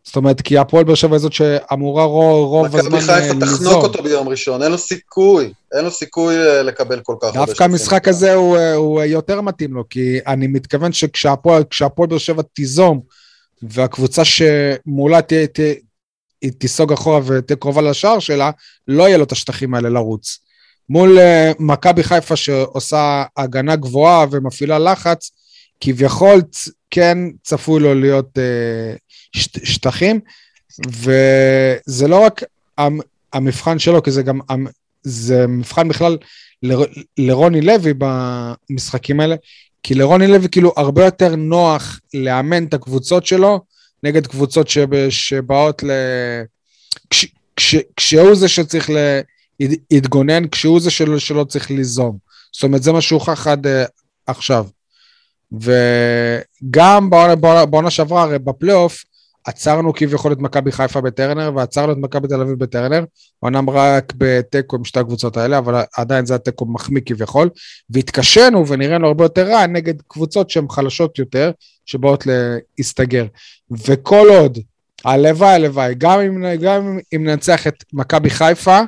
זאת אומרת, כי הפועל באר שבע היא זאת שאמורה רוב, רוב הזמן מכבי חיפה אה, תחנוק. אותו ביום ראשון, אין לו סיכוי, אין לו סיכוי אה, לקבל כל כך הרבה דווקא. המשחק הזה הוא, אה, הוא יותר מתאים לו, כי אני מתכוון שכשהפועל כשהפועל באר שבע תיזום, והקבוצה שמולה תהיה, תהיה, היא תיסוג אחורה ותהיה קרובה לשער שלה, לא יהיה לו את השטחים האלה לרוץ. מול מכבי חיפה שעושה הגנה גבוהה ומפעילה לחץ, כביכול כן צפוי לו להיות אה, שטחים, וזה לא רק המ- המבחן שלו, כי זה גם, זה מבחן בכלל לר, לרוני לוי במשחקים האלה, כי לרוני לוי כאילו הרבה יותר נוח לאמן את הקבוצות שלו נגד קבוצות שב, שבאות ל... כש, כש, כשהוא זה שצריך להתגונן, כשהוא זה שלא, שלא צריך ליזום. זאת אומרת, זה מה שהוכח עד uh, עכשיו. וגם בעונה שעברה, הרי בפלייאוף, עצרנו כביכול את מכבי חיפה בטרנר, ועצרנו את מכבי תל אביב בטרנר, אומנם רק בתיקו עם שתי הקבוצות האלה, אבל עדיין זה התיקו מחמיא כביכול, והתקשינו ונראינו הרבה יותר רע נגד קבוצות שהן חלשות יותר, שבאות להסתגר. וכל עוד, הלוואי, הלוואי, גם אם, גם אם- אם ננצח את מכבי חיפה,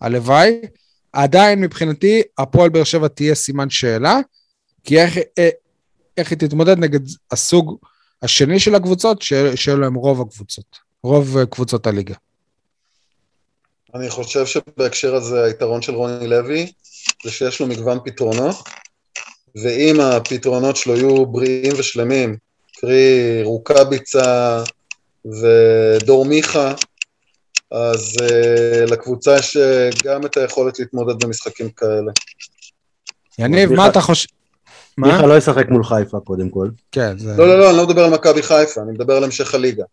הלוואי, עדיין מבחינתי הפועל באר שבע תהיה סימן שאלה, כי איך, אה, איך היא תתמודד נגד הסוג השני של הקבוצות, ש- שאלו להם רוב הקבוצות, רוב אה, קבוצות הליגה. אני חושב שבהקשר הזה היתרון של רוני לוי זה שיש לו מגוון פתרונות, ואם הפתרונות שלו יהיו בריאים ושלמים, קרי רוקאביצה ודור מיכה, אז uh, לקבוצה יש אה, גם את היכולת להתמודד במשחקים כאלה. יניב, מה אתה חושב? מה? מיכה לא ישחק מול חיפה קודם כל. כן, זה... לא, לא, לא, אני לא מדבר על מכבי חיפה, אני מדבר על המשך הליגה.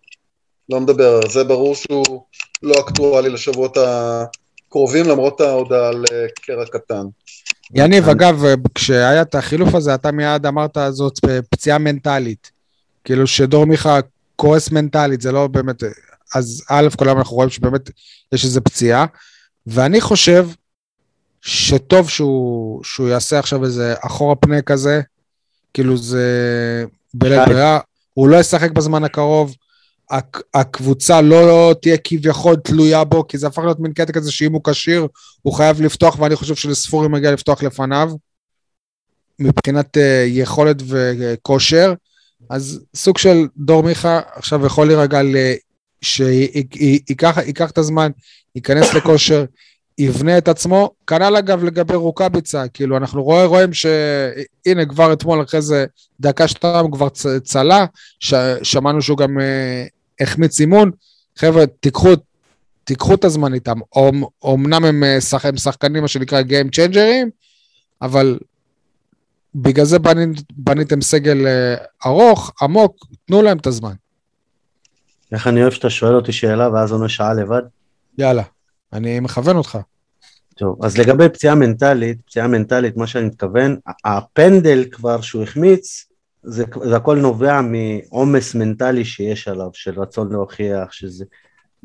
לא מדבר, זה ברור שהוא לא אקטואלי לשבועות הקרובים, למרות ההודעה על אה, קרע קטן. יניב, אני- אגב, כשהיה את החילוף הזה, אתה מיד אמרת זאת פציעה מנטלית. כאילו שדור מיכה כועס מנטלית, זה לא באמת... אז א', כל היום אנחנו רואים שבאמת יש איזו פציעה, ואני חושב שטוב שהוא, שהוא יעשה עכשיו איזה אחורה פנה כזה, כאילו זה בלית. ברירה, הוא לא ישחק בזמן הקרוב, הק- הקבוצה לא תהיה כביכול תלויה בו, כי זה הפך להיות מין קטע כזה שאם הוא כשיר, הוא חייב לפתוח, ואני חושב שלספורי מגיע לפתוח לפניו, מבחינת uh, יכולת וכושר. אז סוג של דור מיכה עכשיו יכול להירגע ל... שייקח ייקח את הזמן, ייכנס לכושר, יבנה את עצמו. כנ"ל אגב לגבי רוקאביצה, כאילו אנחנו רואים, רואים שהנה כבר אתמול אחרי זה דקה שתיים כבר צ- צלה, ש... שמענו שהוא גם uh, החמיץ אימון. חבר'ה, תיקחו, תיקחו את הזמן איתם. אמנם הם, אה, שח... הם שחקנים, מה שנקרא Game Changerים, אבל בגלל זה בנית, בניתם סגל אה, ארוך, עמוק, תנו להם את הזמן. איך אני אוהב שאתה שואל אותי שאלה ואז עונה שעה לבד. יאללה, אני מכוון אותך. טוב, אז לגבי פציעה מנטלית, פציעה מנטלית, מה שאני מתכוון, הפנדל כבר שהוא החמיץ, זה, זה הכל נובע מעומס מנטלי שיש עליו, של רצון להוכיח, שזה...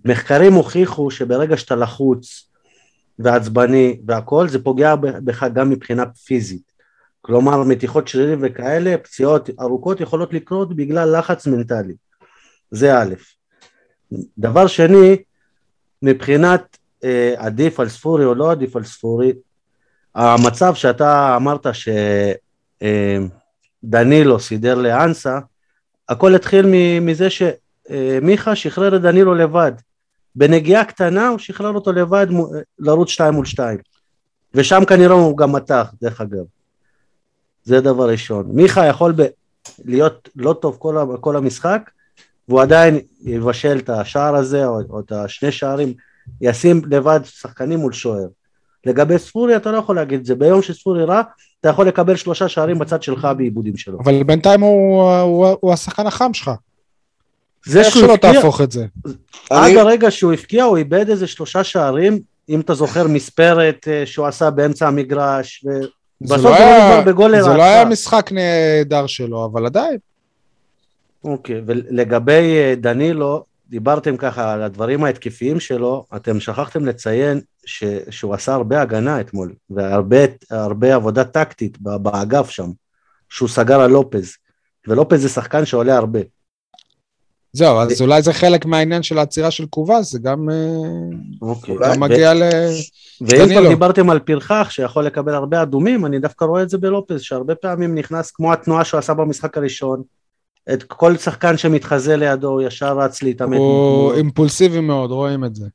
מחקרים הוכיחו שברגע שאתה לחוץ ועצבני והכל, זה פוגע בך גם מבחינה פיזית. כלומר, מתיחות שרירים וכאלה, פציעות ארוכות יכולות לקרות בגלל לחץ מנטלי. זה א'. דבר שני, מבחינת עדיף על ספורי או לא עדיף על ספורי, המצב שאתה אמרת שדנילו אה, סידר לאנסה, הכל התחיל מזה שמיכה שחרר את דנילו לבד. בנגיעה קטנה הוא שחרר אותו לבד לרוץ שתיים מול שתיים. ושם כנראה הוא גם מתח, דרך אגב. זה דבר ראשון. מיכה יכול ב- להיות לא טוב כל, כל המשחק, והוא עדיין יבשל את השער הזה, או, או את השני שערים, ישים לבד שחקנים מול שוער. לגבי ספורי אתה לא יכול להגיד את זה, ביום שספורי רע, אתה יכול לקבל שלושה שערים בצד שלך בעיבודים שלו. אבל בינתיים הוא, הוא, הוא השחקן החם שלך. זה איך שלא תהפוך את זה. עד הרגע שהוא הבקיע הוא איבד איזה שלושה שערים, אם אתה זוכר מספרת אה, שהוא עשה באמצע המגרש, ובסוף זה לא זה היה- נגמר בגול זה לרעתך. לא היה משחק נהדר שלו, אבל עדיין. אוקיי, ולגבי אה, דנילו, דיברתם ככה על הדברים ההתקפיים שלו, אתם שכחתם לציין ש, שהוא עשה הרבה הגנה אתמול, והרבה הרבה עבודה טקטית ב- באגף שם, שהוא סגר על לופז, ולופז זה שחקן שעולה הרבה. זהו, אז אולי זה חלק מהעניין של העצירה של קובאס, זה גם אה, אוקיי. גם מגיע ל... ואם. כבר דיברתם על פרחח שיכול לקבל הרבה אדומים, אני דווקא רואה את זה בלופז, שהרבה פעמים נכנס כמו התנועה שהוא עשה במשחק הראשון, את כל שחקן שמתחזה לידו, הוא ישר רץ להתעמת. הוא אימפולסיבי מאוד, רואים את זה.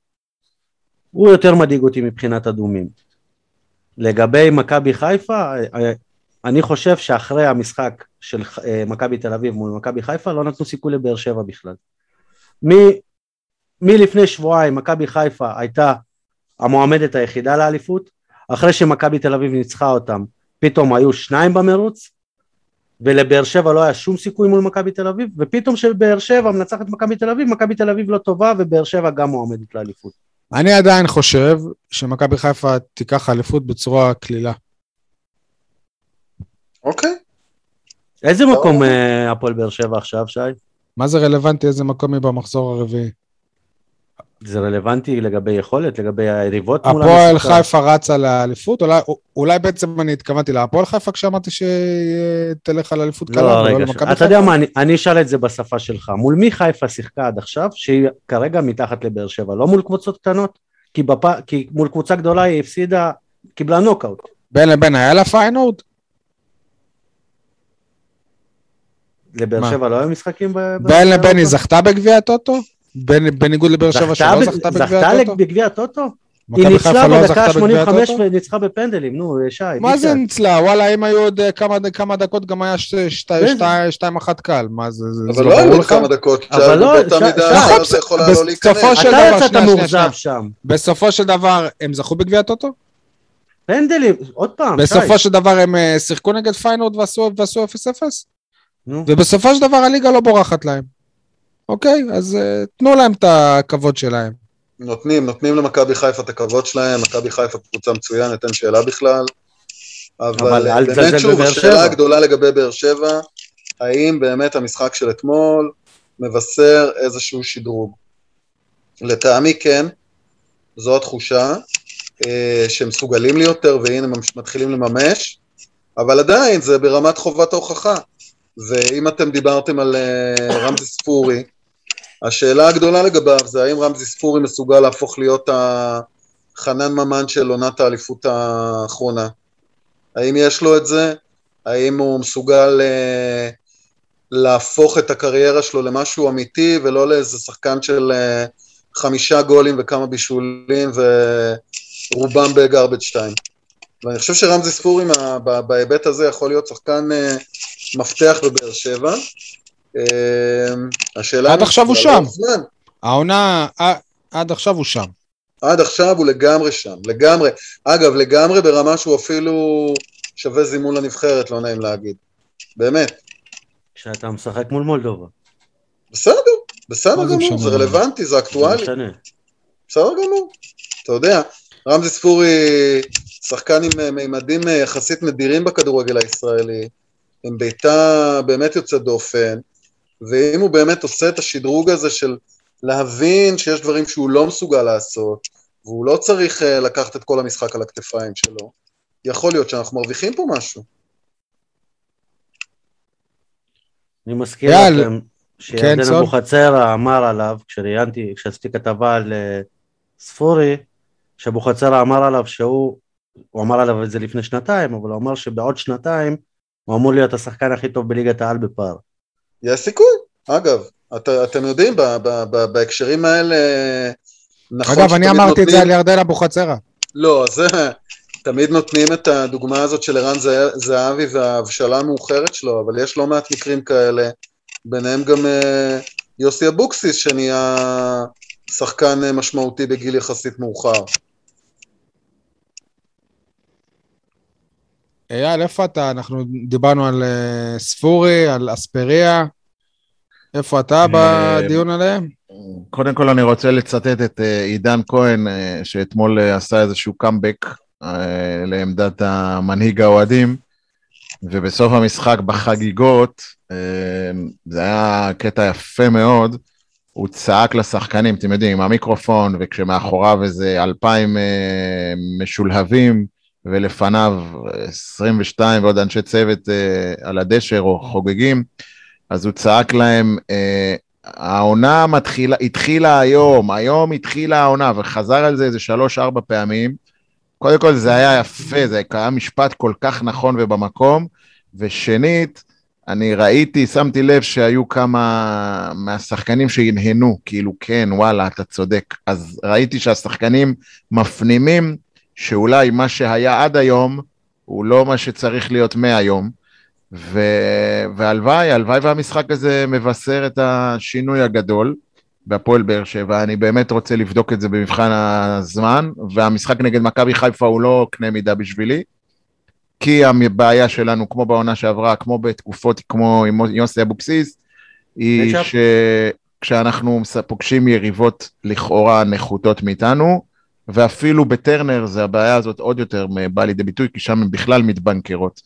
הוא יותר מדאיג אותי מבחינת אדומים. לגבי מכבי חיפה, אה, אני חושב שאחרי המשחק של אה, מכבי תל אביב מול מכבי חיפה, לא נתנו סיכוי לבאר שבע בכלל. מ- מלפני שבועיים מכבי חיפה הייתה המועמדת היחידה לאליפות, אחרי שמכבי תל אביב ניצחה אותם, פתאום היו שניים במרוץ, ולבאר שבע לא היה שום סיכוי מול מכבי תל אביב, ופתאום שבאר שבע מנצחת את מכבי תל אביב, מכבי תל אביב לא טובה, ובאר שבע גם מועמדת לאליפות. אני עדיין חושב שמכבי חיפה תיקח אליפות בצורה קלילה. אוקיי. איזה מקום אה, הפועל באר שבע עכשיו, שי? מה זה רלוונטי איזה מקום היא במחזור הרביעי? זה רלוונטי לגבי יכולת, לגבי היריבות מול הפועל המשחק? חיפה רצה לאליפות? אולי- אולי בעצם אני התכוונתי להפועל חיפה כשאמרתי שתלך על אליפות קלה, לא, ולא רגע, למכבי אתה יודע? מה, אני, אני אשאל את זה בשפה שלך. מול מי חיפה שיחקה עד עכשיו, שהיא כרגע מתחת לבאר שבע? לא מול קבוצות קטנות? כי, בפ... כי מול קבוצה גדולה היא הפסידה, קיבלה נוקאוט. בין לבין היה לה פיינורד? לבאר? שבע לא היו משחקים ב... בין לבין היא זכתה בגביע הטוטו? בניגוד לבאר שבע שלא זכתה זכתה בגביע הטוטו? בגביע הטוטו? היא ניצלה לא בדקה זכתה בגביע ה-85 הטוטו? וניצחה בפנדלים, נו, שי. מה זה. ניצלה? וואלה, אם היו עוד אה, כמה- כמה דקות גם היה ש- שתי- איזה? שתי- שתיים אחת קל. מה זה, זה- אבל לא לא היו ברור עוד לך? כמה דקות, אבל לא, באותה ש- מידה, ש- אז זה יכול היה לא בסופו. של אתה דבר, יצאת שנייה, שנייה, מאוכזב שנייה. שם. בסופו של דבר הם זכו בגביע הטוטו? פנדלים, עוד פעם, שי. בסופו של דבר הם אה, שיחקו נגד פיינורד ועשו ועשו 0-0? נו. ובסופו של דבר הליגה לא בורחת להם. אוקיי? אז אה, תנו להם את הכבוד שלהם. נותנים, נותנים למכבי חיפה את הכבוד שלהם, מכבי חיפה קבוצה מצוינת, אין שאלה בכלל. אבל אבל באמת שוב, השאלה שבע. הגדולה לגבי באר שבע, האם באמת המשחק של אתמול מבשר איזשהו שדרוג? לטעמי כן, זו התחושה, אה, שהם מסוגלים לי יותר והנה הם מתחילים לממש, אבל עדיין זה ברמת חובת ההוכחה. ואם אתם דיברתם על אה, רמזי ספורי, השאלה הגדולה לגביו זה האם רמזי ספורי מסוגל להפוך להיות החנן ממן של עונת האליפות האחרונה. האם יש לו את זה? האם הוא מסוגל אה, להפוך את הקריירה שלו למשהו אמיתי ולא לאיזה שחקן של אה, חמישה גולים וכמה בישולים ורובם בגרבג' 2. ואני חושב שרמזי ספורי בהיבט הזה יכול להיות שחקן אה, מפתח בבאר שבע. אה, השאלה... עד עכשיו הוא שם. העונה, עד עכשיו הוא שם. עד עכשיו הוא לגמרי שם, לגמרי. אגב, לגמרי ברמה שהוא אפילו שווה זימון לנבחרת, לא נעים להגיד. באמת. כשאתה משחק מול מולדובה. בסדר, בסדר גמור? זה רלוונטי, זה אקטואלי, משנה. בסדר גמור. אתה יודע, רמזי ספורי, שחקן עם אה, מימדים אה, יחסית נדירים בכדורגל הישראלי, עם בעיטה באמת יוצאת דופן, ואם הוא באמת עושה את השדרוג הזה של להבין שיש דברים שהוא לא מסוגל לעשות, והוא לא צריך אה, לקחת את כל המשחק על הכתפיים שלו, יכול להיות שאנחנו מרוויחים פה משהו. אני מזכיר יאללה. לכם, שירדן סול? אבוחצירא אמר עליו, כשראיינתי, כשעשיתי כתבה על אה, ספורי, שאבוחצירא אמר עליו שהוא, הוא אמר עליו את זה לפני שנתיים, אבל הוא אמר שבעוד שנתיים הוא אמור להיות השחקן הכי טוב בליגת העל בפער. יש סיכוי, אגב. את, אתם יודעים, ב, ב, ב, בהקשרים האלה, נכון אגב, אני אמרתי את זה נותנים- על ירדן אבוחצירא. לא, זה... תמיד נותנים את הדוגמה הזאת של ערן זה- זהבי וההבשלה המאוחרת שלו, אבל יש לא מעט מקרים כאלה, ביניהם גם אה, יוסי אבוקסיס, שנהיה שחקן אה, משמעותי בגיל יחסית מאוחר. אייל, איפה אתה? אנחנו דיברנו על אה, ספורי, על אספריה. איפה אתה אה, בדיון עליהם? קודם כל אני רוצה לצטט את אה, עידן כהן, שאתמול עשה איזשהו קאמבק לעמדת המנהיג האוהדים, ובסוף המשחק בחגיגות, זה היה קטע יפה מאוד, הוא צעק לשחקנים, אתם יודעים, עם המיקרופון, וכשמאחוריו איזה אלפיים משולהבים, ולפניו 22 ועוד אנשי צוות אה, על הדשא או חוגגים, אז הוא צעק להם, אה, העונה מתחילה, התחילה היום, היום התחילה העונה, וחזר על זה איזה שלוש-ארבע פעמים. קודם כל זה היה יפה, זה היה משפט כל כך נכון ובמקום, ושנית, אני ראיתי, שמתי לב שהיו כמה מהשחקנים שהנהנו, כאילו כן, וואלה, אתה צודק. אז ראיתי שהשחקנים מפנימים שאולי מה שהיה עד היום, הוא לא מה שצריך להיות מהיום. ו... והלוואי, הלוואי והמשחק הזה מבשר את השינוי הגדול בהפועל באר שבע. אני באמת רוצה לבדוק את זה במבחן הזמן, והמשחק נגד מכבי חיפה הוא לא קנה מידה בשבילי, כי הבעיה שלנו, כמו בעונה שעברה, כמו בתקופות כמו עם יוסי אבוקסיס, היא. שכשאנחנו פוגשים יריבות לכאורה נחותות מאיתנו, ואפילו בטרנר זה הבעיה הזאת עוד יותר באה לידי ביטוי, כי שם הן בכלל מתבנקרות.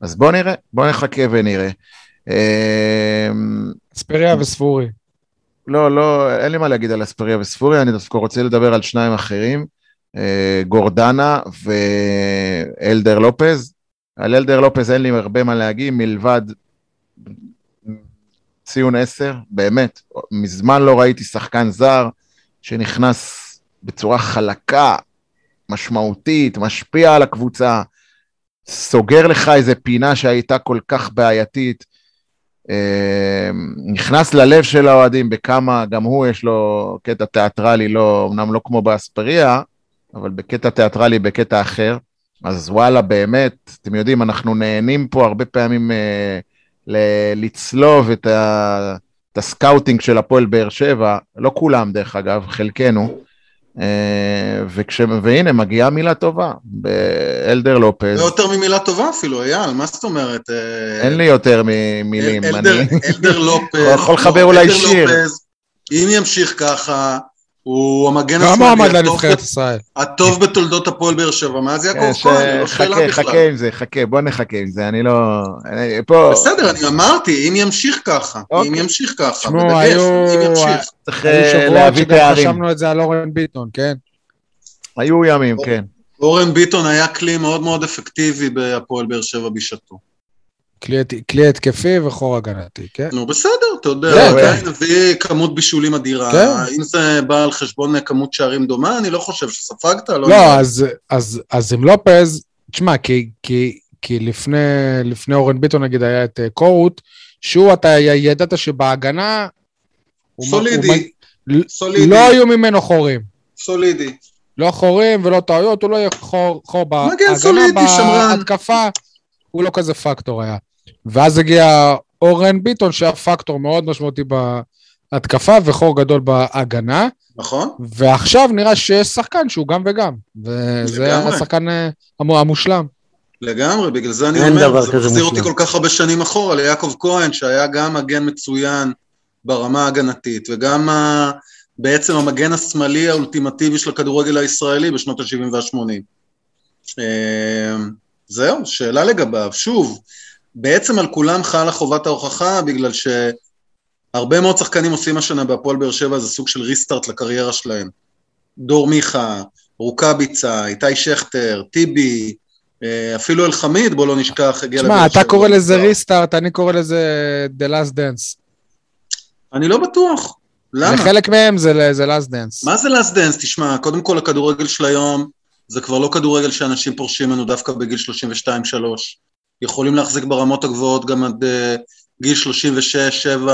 אז בואו נראה, בואו נחכה ונראה. אמ, אספריה וספורי. לא, לא, אין לי מה להגיד על אספריה וספורי, אני דווקא רוצה לדבר על שניים אחרים, אה, גורדנה ואלדר לופז. על אלדר לופז אין לי הרבה מה להגיד, מלבד ציון עשר, באמת, מזמן לא ראיתי שחקן זר שנכנס בצורה חלקה, משמעותית, משפיע על הקבוצה, סוגר לך איזה פינה שהייתה כל כך בעייתית, אה, נכנס ללב של האוהדים בכמה, גם הוא יש לו קטע תיאטרלי, לא, אמנם לא כמו באספריה, אבל בקטע תיאטרלי, בקטע אחר. אז וואלה, באמת, אתם יודעים, אנחנו נהנים פה הרבה פעמים אה, ל- לצלוב את, ה- את הסקאוטינג של הפועל באר שבע, לא כולם דרך אגב, חלקנו. אה, וכש... והנה, מגיעה מילה טובה, באלדר לופז. לא יותר ממילה טובה אפילו, אייל, מה זאת אומרת? אה, אין לי יותר ממילים. אל- אלדר- אני... אלדר לופז. יכול לחבר לא, אולי אלדר שיר. לופז, אם ימשיך ככה, הוא המגן השמאלי הטוב לנבחרת בת- ישראל. הטוב בתולדות הפועל באר שבע, מאז יעקב כן, כהן, לא שאלה חכה, בכלל. חכה עם זה, חכה, בוא נחכה עם זה, אני לא... אני- פה בסדר, אני אמרתי, אם ימשיך ככה, אוקיי. אם ימשיך ככה, תשמעו, היו- אם ימשיך. צריך היו אה, שבועות להביא תארים. חשבנו את זה על אורן ביטון, כן? היו ימים, כן. אורן ביטון היה כלי מאוד מאוד אפקטיבי בהפועל באר שבע בשעתו. כלי הת- כלי התקפי וחור הגנתי, כן? נו בסדר, אתה יודע, כן, עדיין הביא כמות בישולים אדירה. כן. אם זה בא על חשבון כמות שערים דומה, אני לא חושב שספגת, לא לא. אז, עם לופז, תשמע, כי, לפני, אורן ביטון נגיד היה את אה, קורות, שהוא, אתה ידעת שבהגנה... סולידי, סולידי, לא היו ממנו חורים. סולידי. לא חורים ולא טעויות, הוא לא יהיה חור, בהגנה. בהתקפה, הוא לא כזה פקטור היה. ואז הגיע אורן ביטון, שהיה פקטור מאוד משמעותי בהתקפה וחור גדול בהגנה, נכון? ועכשיו נראה שיש שחקן שהוא גם וגם, וזה לגמרי. השחקן אה, המו- המושלם. לגמרי, בגלל זה אני אומר, זה מחזיר אותי. כל כך הרבה שנים אחורה ליעקב כהן, שהיה גם מגן מצוין ברמה ההגנתית, וגם ה... בעצם המגן השמאלי האולטימטיבי של הכדורגל הישראלי בשנות ה-70 וה-80. זהו, שאלה לגביו. שוב, בעצם על כולם חלה חובת ההוכחה, בגלל שהרבה מאוד שחקנים עושים השנה בהפועל באר שבע איזה סוג של ריסטארט לקריירה שלהם. דור מיכה, רוקאביצה, איתי שכטר, טיבי, אה, אפילו אלחמיד, בוא לא נשכח, הגיע תשמע, לבאר אתה שבע. קורא לזה. ריסטארט, אני קורא לזה The Last Dance. אני לא בטוח. למה? לחלק מהם זה זה last dance. מה זה last dance? תשמע, קודם כל הכדורגל של היום זה כבר לא כדורגל שאנשים פורשים ממנו דווקא בגיל 32-3. יכולים להחזיק ברמות הגבוהות גם עד uh, גיל 36-7.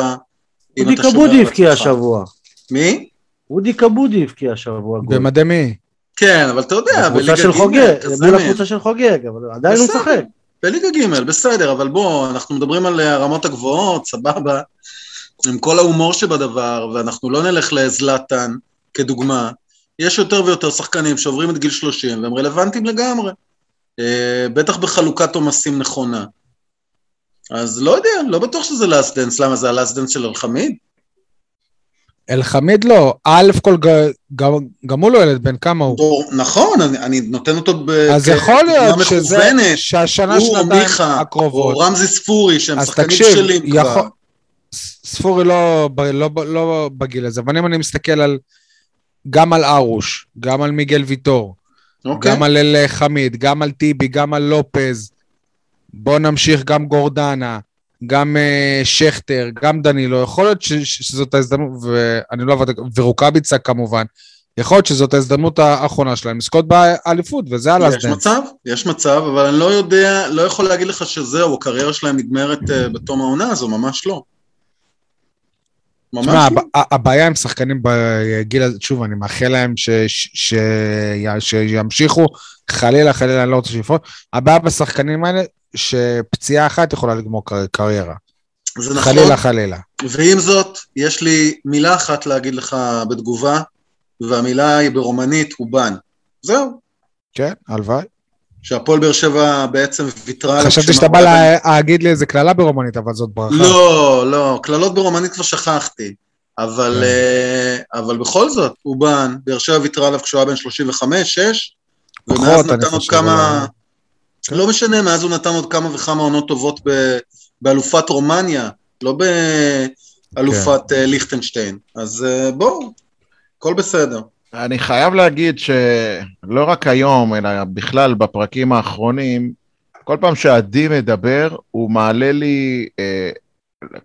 אודי כבודי הבקיע השבוע. מי? אודי כבודי הבקיע השבוע. במדי מי? כן, אבל אתה יודע, הקבוצה של חוגג, מול הקבוצה של חוגג, אבל עדיין הוא משחק. בליגה ג', בסדר, אבל בוא, אנחנו מדברים על הרמות הגבוהות, סבבה, עם כל ההומור שבדבר, ואנחנו לא נלך לזלאטן כדוגמה. יש יותר ויותר שחקנים שעוברים את גיל 30 והם רלוונטיים לגמרי. אה, בטח בחלוקת עומסים נכונה. אז לא יודע, לא בטוח שזה last dance, למה זה ה last dance של אלחמיד? אלחמיד לא, א' כל גם, גם הוא לא ילד, בן כמה הוא? דור, נכון, אני, אני נותן אותו ב... אז יכול להיות שזה, שהשנה, שנתיים הקרובות. או רמזי ספורי, שהם שחקנים בשלים כבר. יכול, ספורי לא, לא, לא, לא בגיל הזה, אבל אם אני מסתכל על, גם על ארוש, גם על מיגל ויטור. אוקיי. גם על אלחמיד, גם על טיבי, גם על לופז, בוא נמשיך גם גורדנה, גם uh, שכטר, גם דנילו, יכול להיות ש- ש- שזאת ההזדמנות, ואני לא עבד, ורוקאביצה כמובן, יכול להיות שזאת ההזדמנות האחרונה שלהם לזכות באליפות, וזה הלאסט יש מצב, יש מצב, אבל אני לא יודע, לא יכול להגיד לך שזהו, הקריירה שלהם נגמרת uh, בתום העונה הזו, ממש לא. ממש לא. הבעיה עם שחקנים בגיל הזה, שוב, אני מאחל להם ש, ש, ש, שימשיכו, חלילה, חלילה, אני לא רוצה שיפול. הבעיה בשחקנים האלה, שפציעה אחת יכולה לגמור קריירה. זה נכון. חלילה, חלילה. ועם זאת, יש לי מילה אחת להגיד לך בתגובה, והמילה היא ברומנית, אובן. זהו. כן, הלוואי. שהפועל באר שבע בעצם ויתרה... חשבתי שאתה בא להגיד לי איזה קללה ברומנית, אבל זאת ברכה. לא, לא, קללות ברומנית כבר שכחתי. אבל, כן. אה, אבל בכל זאת, אובן, באר שבע ויתרה עליו כשהוא היה בן 35, 6, ומאז נתן עוד כמה... כן. לא משנה, מאז הוא נתן עוד כמה וכמה עונות טובות באלופת רומניה, לא באלופת כן. אה, ליכטנשטיין. אז אה, בואו, הכל בסדר. אני חייב להגיד שלא רק היום, אלא בכלל בפרקים האחרונים, כל פעם שעדי מדבר, הוא מעלה לי אה,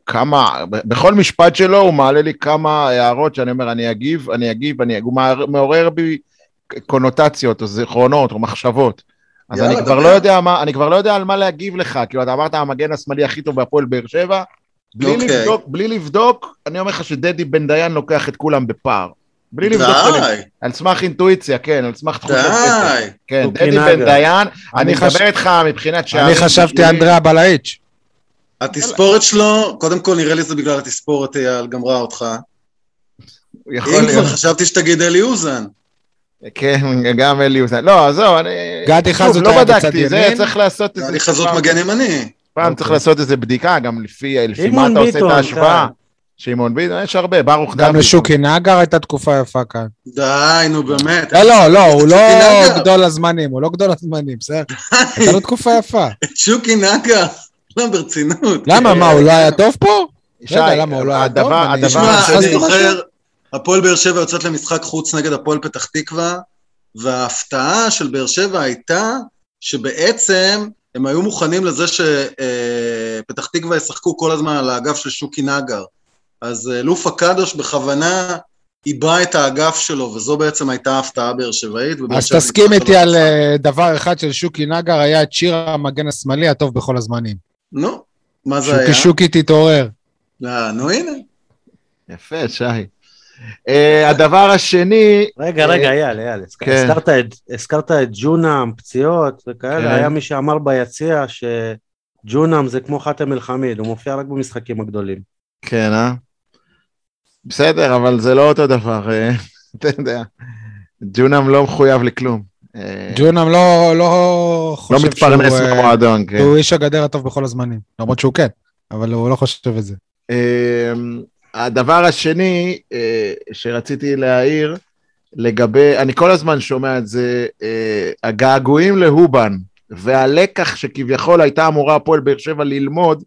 כמה, בכל משפט שלו הוא מעלה לי כמה הערות שאני אומר, אני אגיב, אני אגיב, אני אגיב, הוא מעורר בי קונוטציות או זיכרונות או מחשבות. אז אני כבר, לא יודע מה, אני כבר לא יודע על מה להגיב לך, כאילו אתה אמרת המגן השמאלי הכי טוב בהפועל באר שבע, בלי, okay. אוקיי. לבדוק, בלי לבדוק, אני אומר לך שדדי בן דיין לוקח את כולם בפער. בלי לבדוק, די. על סמך אינטואיציה, כן, על סמך תחושת די. כן, דדי בן דיין, אני מדבר איתך מבחינת שערים. אני חשבתי אנדריה בלאיץ'. התספורת שלו, קודם כל נראה לי זה בגלל התספורת, אייל, גמרה אותך. אם כבר חשבתי שתגיד אלי אוזן. כן, גם אלי אוזן. לא, עזוב, אני... גדי חזות לא היה בצד ימין. זה צריך לעשות איזה... גדי חזות מגן ימני. פעם צריך לעשות איזה בדיקה, גם לפי מה אתה עושה את ההשוואה. שמעון ביטון, יש הרבה, ברוך דוד. גם לשוקי נגר הייתה תקופה יפה כאן. די, נו באמת. לא, לא, לא, הוא לא גדול הזמנים, הוא לא גדול הזמנים, בסדר? הייתה לו תקופה יפה. שוקי נגר, לא, ברצינות. למה, מה, הוא לא היה טוב פה? שי, למה, הוא לא היה טוב? תשמע, אני זוכר, הפועל באר שבע יוצאת למשחק חוץ נגד הפועל פתח תקווה, וההפתעה של באר שבע הייתה שבעצם הם היו מוכנים לזה שפתח תקווה ישחקו כל הזמן על האגף של שוקי נגר. אז אה, לופה קדוש בכוונה עיבה את האגף שלו, וזו בעצם הייתה ההפתעה באר שבעית. אז תסכים איתי על אה, דבר אחד של שוקי נגר, היה את שיר המגן השמאלי הטוב בכל הזמנים. נו, מה זה שוקי היה? שוקי תתעורר. אה, נו הנה. יפה, שי. Uh, הדבר השני... רגע, רגע, אייל, אייל, כן. הזכרת את ג'ונם, פציעות וכאלה, כן. היה מי שאמר ביציע שג'ונם זה כמו חאתם אל-חמיד, הוא מופיע רק במשחקים הגדולים. כן, אה? בסדר, אבל זה לא אותו דבר, אה, אתה יודע. ג'ונם לא מחויב לכלום. אה, ג'ונם לא, לא חושב לא מתפרנס אה, כן. הוא איש הגדר הטוב בכל הזמנים, למרות שהוא כן, אבל הוא לא חושב את זה. הדבר השני שרציתי להעיר, לגבי, אני כל הזמן שומע את זה, הגעגועים להובן, והלקח שכביכול הייתה אמורה הפועל באר שבע ללמוד,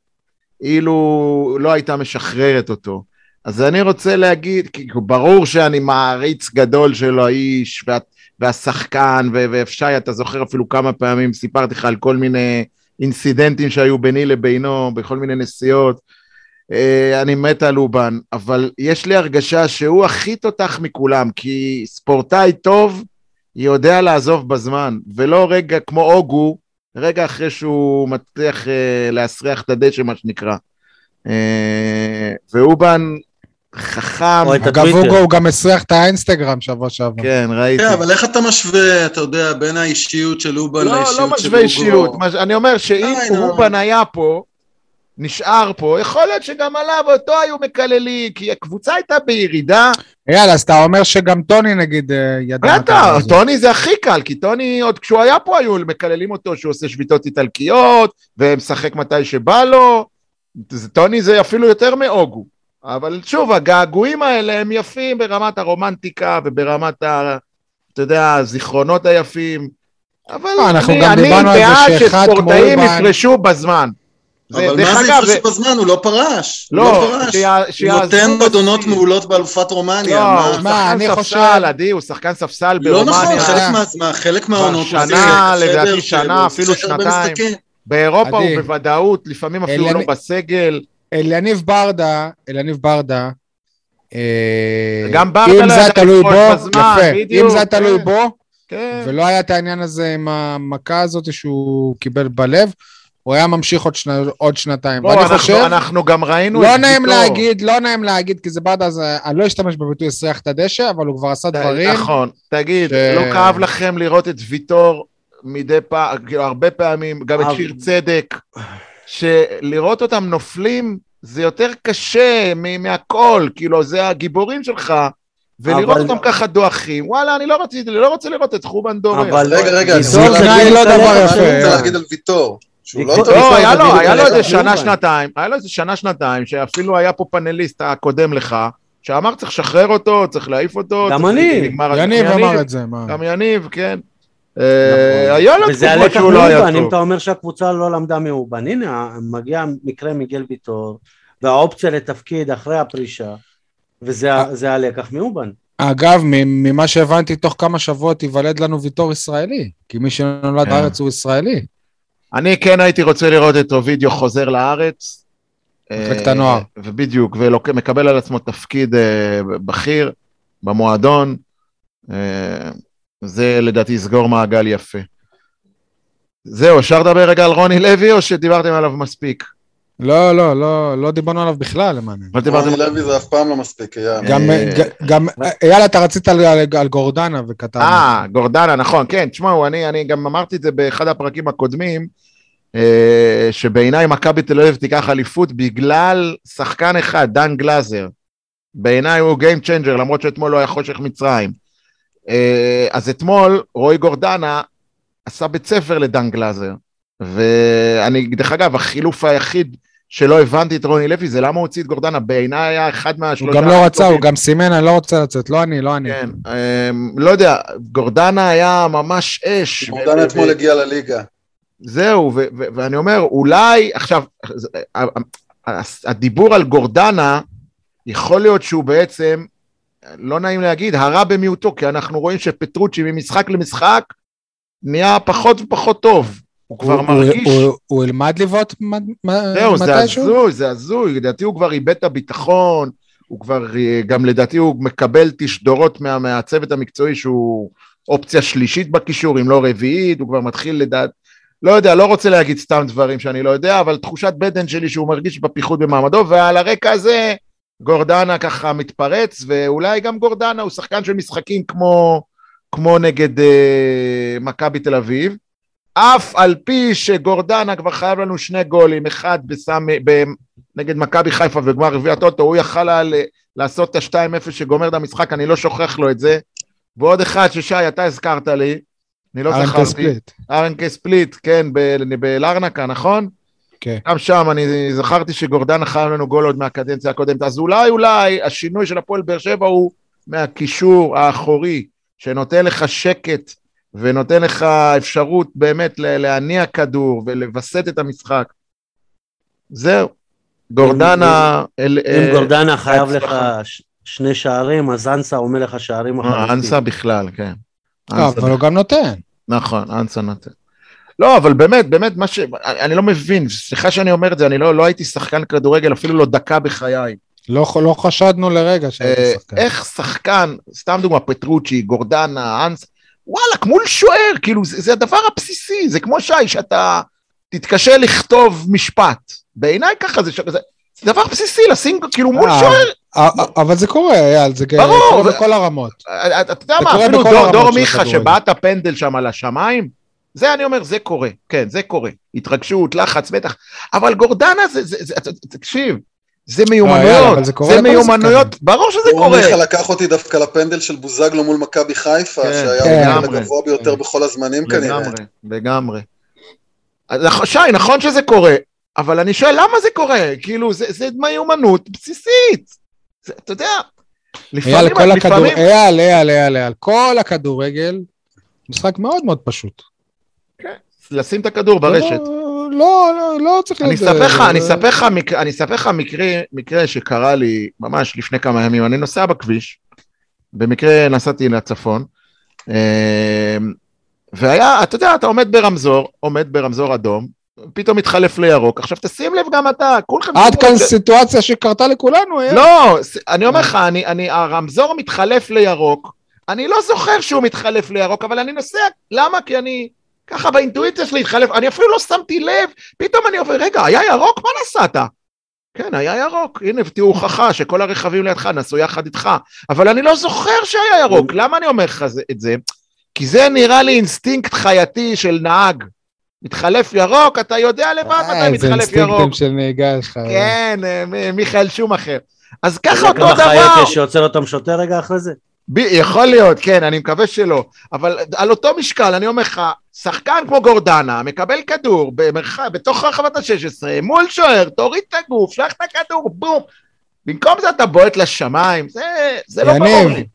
אילו לא הייתה משחררת אותו. אז אני רוצה להגיד, כי ברור שאני מעריץ גדול של האיש וה, והשחקן, ואפשי, אתה זוכר אפילו כמה פעמים סיפרתי לך על כל מיני אינסידנטים שהיו ביני לבינו, בכל מיני נסיעות. אה, אני מת על אובן, אבל יש לי הרגשה שהוא הכי תותח מכולם, כי ספורטאי טוב יודע לעזוב בזמן, ולא רגע כמו אוגו, רגע אחרי שהוא מצליח אה, להסריח את הדשא, מה שנקרא. אה, ואובן חכם, אגב. אוגו הוא גם הסריח את האינסטגרם שבוע שעבר. כן, ראיתי. כן, אבל איך אתה משווה, אתה יודע, בין האישיות של אובן לא, לאישיות של לא אוגו? משווה אישיות, מש- אני אומר שאם. אובן היה פה, נשאר פה, יכול להיות שגם עליו אותו היו מקללים, כי הקבוצה הייתה בירידה. יאללה, אז אתה אומר שגם טוני נגיד אה, ידע בטח. טוני זה הכי קל, כי טוני עוד כשהוא היה פה היו מקללים אותו שהוא עושה שביתות איטלקיות, ומשחק מתי שבא לו. טוני זה אפילו יותר מאוגו. אבל שוב, הגעגועים האלה הם יפים ברמת הרומנטיקה וברמת ה... אתה יודע, הזיכרונות היפים. אבל אה, אנחנו אני, גם אני בעד שספורטאים יפרשו בזמן. אבל מה זה אגב, יפרשו בזמן? הוא לא פרש. הוא לא, לא פרש. שיה- הוא שיעזבו נותן מועדונות מספיק. מעולות באלופת רומניה. לא, מה? הוא מה, שחקן אני ספסל, חושב- עדי, הוא שחקן ספסל לא נכון, ברומניה. חלק. מה- מה- חלק מהעונות הוא שנה, לדעתי שנה, אפילו שנתיים. באירופה. הוא בוודאות, לפעמים אפילו לא בסגל. אליניב ברדה, אליניב ברדה, אה, גם ברדה אם לא זה ידע לפרוש בו, בזמן, יפה, בדיוק, אם זה היה תלוי כן. בו, כן. ולא היה את העניין הזה עם המכה הזאת שהוא קיבל בלב, הוא היה ממשיך עוד, שנה, עוד שנתיים. לא, ואני אנחנו- חושב, אנחנו גם ראינו לא את נעים ויטור. להגיד, לא נעים להגיד, כי זה ברדה, אז אני לא אשתמש בביטוי הסריח את הדשא, אבל הוא כבר עשה דברים. נכון, תגיד, ש- לא כאב לכם לראות את ויטור מדי פעם, כאילו, הרבה פעמים, גם את שיר צדק, שלראות אותם נופלים זה יותר קשה מהכל, כאילו, זה הגיבורים שלך, ולראות אבל- אותם ככה דועכים, וואלה, אני לא רציתי, לא רוצה לראות את חובן דורר. אבל רגע, רגע, גיל לא דבר. יפה. אני רוצה להגיד על ויטור? שהוא לא. לא, היה לו, היה איזה ככה, שנה, אובן. שנתיים, היה לו איזה שנה, שנתיים, שאפילו היה פה פנליסט הקודם לך, שאמר צריך לשחרר אותו, צריך להעיף אותו. גם אני. יניב אמר את זה, מה? גם יניב, כן. נכון. אה, היה לו תקופות שהוא לא היה אם טוב. אתה אומר שהקבוצה לא למדה מאובן, הנה מגיע מקרה מיגל ויטור, והאופציה לתפקיד אחרי הפרישה, וזה ה- זה הלקח מאובן. אגב, ממה שהבנתי, תוך כמה שבועות ייוולד לנו ויטור ישראלי, כי מי שנולד כן. בארץ הוא ישראלי. אני כן הייתי רוצה לראות את אובידיו חוזר לארץ. מחלקת אה, הנוער. ובדיוק, ומקבל על עצמו תפקיד אה, בכיר במועדון. אה, זה לדעתי יסגור מעגל יפה. זהו, אפשר לדבר רגע על רוני לוי, או שדיברתם עליו מספיק? לא, לא, לא, לא דיברנו עליו בכלל, למען. לא דיברתם רוני לוי זה אף פעם לא מספיק, אייל. גם, אה, ג- גם, אייל, אתה רצית על, על, על גורדנה וכתבנו. אה, גורדנה, נכון, כן, תשמעו, אני, אני גם אמרתי את זה באחד הפרקים הקודמים, אה, שבעיניי מכבי תל אביב תיקח אליפות בגלל שחקן אחד, דן גלאזר. בעיניי הוא Game Changer, למרות שאתמול לא היה חושך מצרים. אה, אז אתמול רועי גורדנה עשה בית ספר לדן גלאזר. ואני, דרך אגב, החילוף היחיד שלא הבנתי את רוני לוי זה למה הוא הוציא את גורדנה, בעיניי היה אחד הוא מהשלושה... גם לא רצה. הוא גם סימן, אני לא רוצה לצאת, לא אני, לא אני. כן, אמ, לא יודע, גורדנה היה ממש אש. גורדן ו- אתמול הגיע לליגה. זהו, ואני אומר, אולי, עכשיו, הדיבור על גורדנה, יכול להיות שהוא בעצם, לא נעים להגיד, הרע במיעוטו, כי אנחנו רואים שפטרוצ'י ממשחק למשחק נהיה פחות ופחות טוב. הוא כבר מרגיש, הוא- ילמד לבעוט מ- מ- זהו, זה מתישהו? הזוי, זה הזוי, לדעתי הוא כבר איבד את הביטחון, הוא כבר, אה, גם לדעתי הוא מקבל תשדורות מה, מהצוות המקצועי שהוא אופציה שלישית בקישור, אם לא רביעית, הוא כבר מתחיל לדעת, לא יודע, לא רוצה להגיד סתם דברים שאני לא יודע, אבל תחושת בטן שלי שהוא מרגיש בפיחות במעמדו, ועל הרקע הזה גורדנה ככה מתפרץ, ואולי גם גורדנה הוא שחקן של משחקים כמו, כמו נגד אה, מכבי תל אביב. אף על פי שגורדנה כבר חייב לנו שני גולים, אחד בסמ... ב... נגד מכבי חיפה וגמר רביע הטוטו, הוא יכל היה. לעשות את ה-2-0 שגומר את המשחק, אני לא שוכח לו את זה. ועוד אחד ששי, אתה הזכרת לי, אני לא ארנקה זכרתי. ספליט. ארנקה ספליט, כן, ב- בלרנקה, נכון? כן. גם שם אני זכרתי שגורדנה חייב לנו גול עוד מהקדנציה הקודמת, אז אולי אולי השינוי של הפועל באר שבע הוא מהקישור האחורי, שנותן לך שקט ונותן לך אפשרות באמת ל- להניע כדור ולווסת את המשחק. זהו. גורדנה... אל- אם אה, גורדנה חייב לך שני שערים, אז אנסה הוא מלך השערים אה, החליפי. אנסה בכלל, כן. אנסה אבל הוא גם נותן. נכון, אנסה נותן. לא, אבל באמת, באמת, מה ש... אני לא מבין, סליחה שאני אומר את זה, אני לא, לא הייתי שחקן כדורגל אפילו לא דקה בחיי. לא, לא חשדנו לרגע שהייתי אה, שחקן. איך שחקן, סתם דוגמה, פטרוצ'י, גורדנה, אנס, וואלכ, מול שוער, כאילו, זה, זה הדבר הבסיסי, זה כמו שי, שאתה תתקשה לכתוב משפט. בעיניי ככה, זה, זה, זה דבר בסיסי, לשים כאילו מול אה, שוער, אה, אה, אבל זה קורה, אייל, זה ברור, קורה בכל הרמות. אתה יודע מה, אפילו דור, דור מיכה. שבעט הפנדל שם על השמיים, זה אני אומר, זה קורה, כן, זה קורה. התרגשות, לחץ, בטח. אבל גורדנה זה, זה, זה, זה תקשיב, זה מיומנויות, זה קורה זה לכל מיומנויות, ברור שזה קורה. מיכה לקח אותי דווקא לפנדל של בוזגלו מול מכבי חיפה, כן, שהיה כן. הגבוה ביותר בכל הזמנים כנראה. לגמרי, לגמרי. אז נכ- שי, נכון שזה קורה, אבל אני שואל למה זה קורה? כאילו, זה, זה מיומנות בסיסית. זה, אתה יודע, לפעמים, אייל, כל הכדור... אייל, אייל, אייל, אייל, כל הכדורגל, משחק מאוד מאוד פשוט. לשים את הכדור ברשת. לא, לא, לא, צריך אני אספר לך, אה, אני אספר לך אני אספר לך מקרה, שקרה לי ממש לפני כמה ימים, אני נוסע בכביש, במקרה נסעתי לצפון, אה, והיה, אתה יודע, אתה עומד ברמזור, עומד ברמזור אדום, פתאום מתחלף לירוק, עכשיו תשים לב גם אתה, כולכם... עד כאן ש- סיטואציה שקרתה לכולנו, אייל. לא, אני אומר לך, אני, אני, הרמזור מתחלף לירוק, אני לא זוכר שהוא מתחלף לירוק, אבל אני נוסע, למה? כי אני, ככה באינטואיציה שלי התחלף, אני אפילו לא שמתי לב, פתאום אני עובר, רגע, היה ירוק? מה נסעת? כן, היה ירוק, הנה, תהיו הוכחה שכל הרכבים לידך נסעו יחד איתך, אבל אני לא זוכר שהיה ירוק, למה אני אומר לך זה- את זה? כי זה נראה לי אינסטינקט חייתי של נהג. מתחלף ירוק, אתה יודע לבד אה, מתי איזה מתחלף ירוק. אינסטינקטים של נהיגה יש לך. כן, אה, מיכאל שומאכר. אז ככה אותו דבר. יש שעוצר אותם שוטר רגע אחרי זה? ב- יכול להיות, כן, אני מקווה שלא. אבל על אותו משקל, אני אומר לך, שחקן כמו גורדנה מקבל כדור במרחב, בתוך רחבת ה-16, מול שוער, תוריד את הגוף, שלח את הכדור, בום. במקום זה אתה בועט לשמיים, זה, זה לא ברור לי.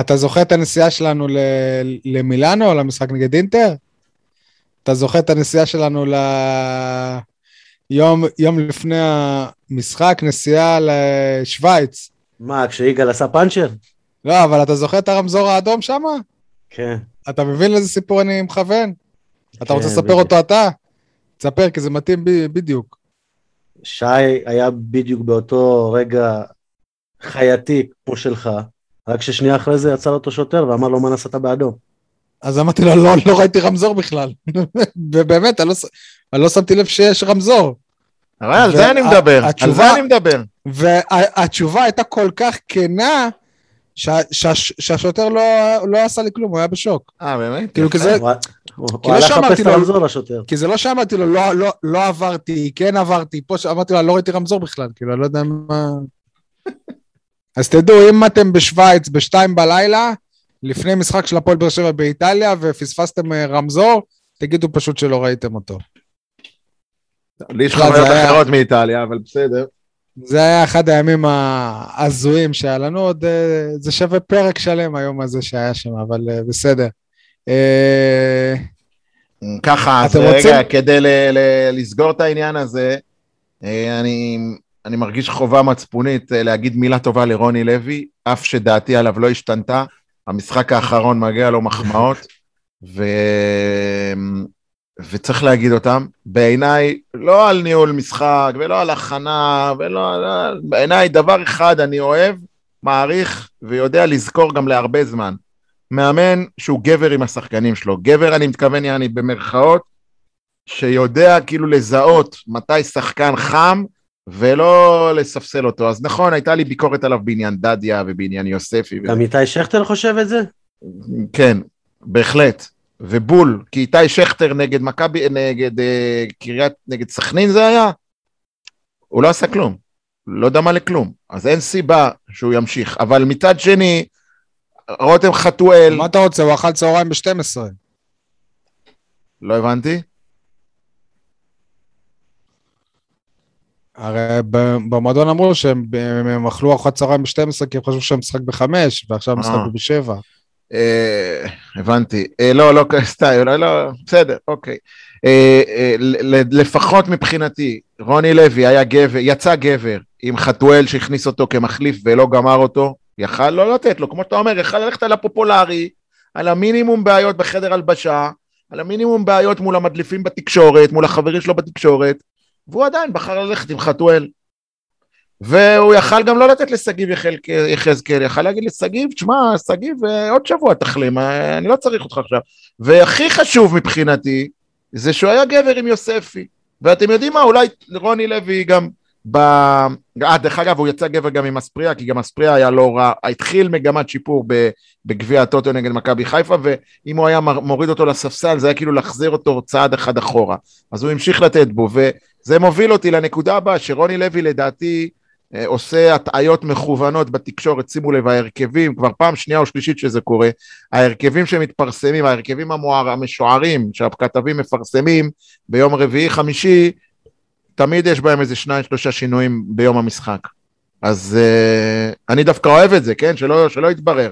אתה זוכר את הנסיעה שלנו ל... למילאנו, למשחק נגד אינטר? אתה זוכר את הנסיעה שלנו ל... יום, יום לפני המשחק, נסיעה לשוויץ. מה, כשיגאל עשה פאנצ'ר? לא, אבל אתה זוכר את הרמזור האדום שם? כן. אתה מבין לאיזה סיפור אני מכוון? אתה כן, רוצה לספר בדיוק. אותו אתה? תספר, כי זה מתאים ב- בדיוק. שי היה בדיוק באותו רגע חייתי כמו שלך, רק ששנייה אחרי זה יצא אותו שוטר ואמר לו מה נסעת באדום. אז אמרתי לו, לא, לא ראיתי רמזור בכלל. ובאמת, אני לא, אני לא שמתי לב שיש רמזור. אבל על זה אני מדבר, על זה אני מדבר. והתשובה הייתה כל כך כנה, שהשוטר לא, לא עשה לי כלום, הוא היה בשוק. אה, באמת? כאילו. כזה, הוא לא הלך שאמרתי לחפש את הרמזור לשוטר. כי זה לא שאמרתי לו, לא, לא, לא עברתי, כן עברתי, פה שאמרתי לו, אני לא ראיתי רמזור בכלל, כאילו, אני לא יודע מה... אז תדעו, אם אתם בשוויץ בשתיים בלילה, לפני משחק של הפועל באר שבע באיטליה, ופספסתם אה, רמזור, תגידו פשוט שלא ראיתם אותו. לי יש חוויות היה- אחרות מאיטליה, אבל בסדר. זה היה אחד הימים ההזויים שהיה לנו, עוד אה, זה שווה פרק שלם היום הזה שהיה שם, אבל אה, בסדר. אה, ככה, אז רגע, רוצים- כדי ל- ל- לסגור את העניין הזה, אני, אני מרגיש חובה מצפונית להגיד מילה טובה לרוני לוי, אף שדעתי עליו לא השתנתה. המשחק האחרון מגיע לו מחמאות, ו... וצריך להגיד אותם. בעיניי, לא על ניהול משחק, ולא על הכנה, ולא על... בעיניי, דבר אחד אני אוהב, מעריך, ויודע לזכור גם להרבה זמן. מאמן שהוא גבר עם השחקנים שלו. גבר, אני מתכוון, יעני, במרכאות, שיודע כאילו לזהות מתי שחקן חם, ולא לספסל אותו. אז נכון, הייתה לי ביקורת עליו בעניין דדיה ובעניין יוספי. גם איתי שכטר חושב את זה? כן, בהחלט. ובול, כי איתי שכטר נגד מכבי, נגד אה, קריית, נגד סכנין זה היה? הוא לא עשה כלום. לא דמה לכלום. אז אין סיבה שהוא ימשיך. אבל מצד שני, רותם חתואל, מה אתה רוצה, הוא אכל צהריים ב-12. לא הבנתי. הרי במועדון אמרו שהם הם אכלו ארוחת צהריים ב-12 כי הם חשבו שהמשחק ב-5, ועכשיו המשחק אה. הוא ב-7. אה, הבנתי. אה, לא, לא, סתם, לא, לא, בסדר, אוקיי. אה, לפחות מבחינתי, רוני לוי היה גבר, יצא גבר עם חתואל שהכניס אותו כמחליף ולא גמר אותו, יכל לא לתת לו, כמו שאתה אומר, יכל ללכת על הפופולרי, על המינימום בעיות בחדר הלבשה, על המינימום בעיות מול המדליפים בתקשורת, מול החברים שלו בתקשורת, והוא עדיין בחר ללכת עם חתואל. והוא יכל גם לא לתת לשגיב יחזקאל, יכל להגיד לשגיב, תשמע, שגיב, אה, עוד שבוע תחלים, אה, אני לא צריך אותך עכשיו. והכי חשוב מבחינתי, זה שהוא היה גבר עם יוספי. ואתם יודעים מה, אולי רוני לוי גם ב... אה, דרך אגב, הוא יצא גבר גם עם אספריה, כי גם אספריה היה לא רע, התחיל מגמת שיפור בגביע הטוטו נגד מכבי חיפה, ואם הוא היה מוריד אותו לספסל, זה היה כאילו להחזיר אותו צעד אחד אחורה. אז הוא המשיך לתת בו, וזה מוביל אותי לנקודה הבאה, שרוני לוי לדעתי עושה הטעיות מכוונות בתקשורת, שימו לב, ההרכבים, כבר פעם שנייה או שלישית שזה קורה, ההרכבים שמתפרסמים, ההרכבים המואר, המשוערים שהכתבים מפרסמים ביום רביעי חמישי, תמיד יש בהם איזה שניים שלושה שינויים ביום המשחק. אז uh, אני דווקא אוהב את זה, כן? שלא, שלא יתברר.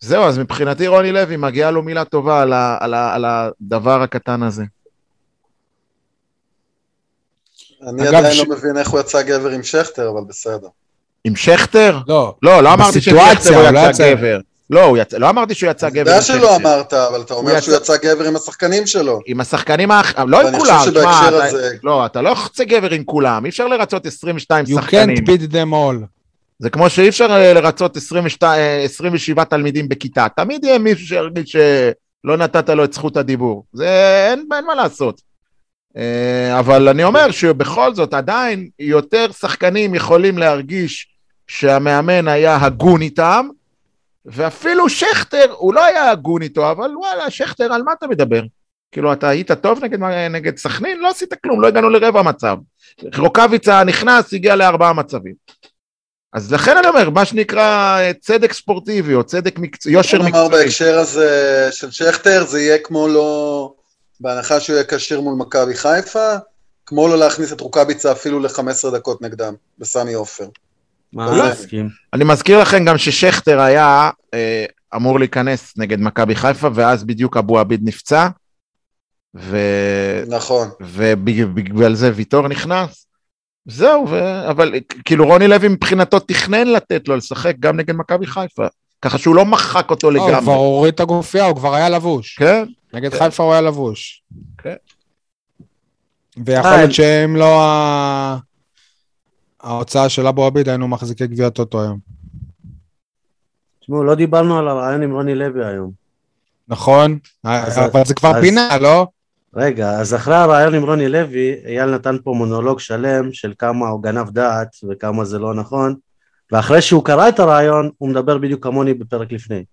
זהו, אז מבחינתי רוני לוי, מגיעה לו מילה טובה על, ה, על, ה, על הדבר הקטן הזה. אני עדיין ש... לא מבין איך הוא יצא גבר עם שכטר, אבל בסדר. עם שכטר? לא. לא, לא אמרתי ששכטר הוא יצא יצא גבר. לא, הוא יצא, לא אמרתי שהוא יצא גבר. אני יודע שלא אמרת, אבל אתה אומר שהוא יצא גבר עם השחקנים שלו. עם השחקנים האחרים, לא עם כולם. תשמע, לא, אתה לא יוצא גבר עם כולם, אי אפשר לרצות 22 שחקנים. You can't beat them all. זה כמו שאי אפשר אה, לרצות 27 תלמידים בכיתה, תמיד יהיה מישהו שירגיש שלא נתת לו את זכות הדיבור. זה, אין מה לעשות. אה, אבל אני אומר שבכל זאת עדיין יותר שחקנים יכולים להרגיש שהמאמן היה הגון איתם, ואפילו שכטר, הוא לא היה הגון איתו, אבל וואלה, שכטר, על מה אתה מדבר? כאילו, אתה היית טוב נגד, נגד סכנין? לא עשית כלום, לא הגענו לרבע מצב. רוקאביצה נכנס, הגיע לארבעה מצבים. אז לכן אני אומר, מה שנקרא צדק ספורטיבי, או צדק מקצועי, יושר מקצועי. בוא נאמר בהקשר הזה של שכטר, זה יהיה כמו לא... בהנחה שהוא יהיה כשיר מול מכבי חיפה, כמו לא להכניס את רוקאביצה אפילו ל-15 דקות נגדם, בסמי עופר. מה, מסכים. אני מזכיר לכם גם ששכטר היה אה, אמור להיכנס נגד מכבי חיפה, ואז בדיוק אבו עביד נפצע. ו... נכון. ובגלל זה ויטור נכנס. זהו, ו... אבל כאילו רוני לוי מבחינתו תכנן לתת לו לשחק גם נגד מכבי חיפה. ככה שהוא לא מחק אותו לא, לגמרי. הוא כבר הוריד את הגופייה, הוא כבר היה לבוש. כן. נגד כן. חיפה הוא היה לבוש. כן. ויכול להיות אה, שאם לא ההוצאה של אבו עביד, היינו מחזיקי גביע טוטו היום. תשמעו, לא דיברנו על הרעיון עם רוני לוי היום. נכון, אבל זה כבר פינה, לא? רגע, אז אחרי הרעיון עם רוני לוי, אייל נתן פה מונולוג שלם של כמה הוא גנב דעת וכמה זה לא נכון, ואחרי שהוא קרא את הרעיון, הוא מדבר בדיוק כמוני בפרק לפני.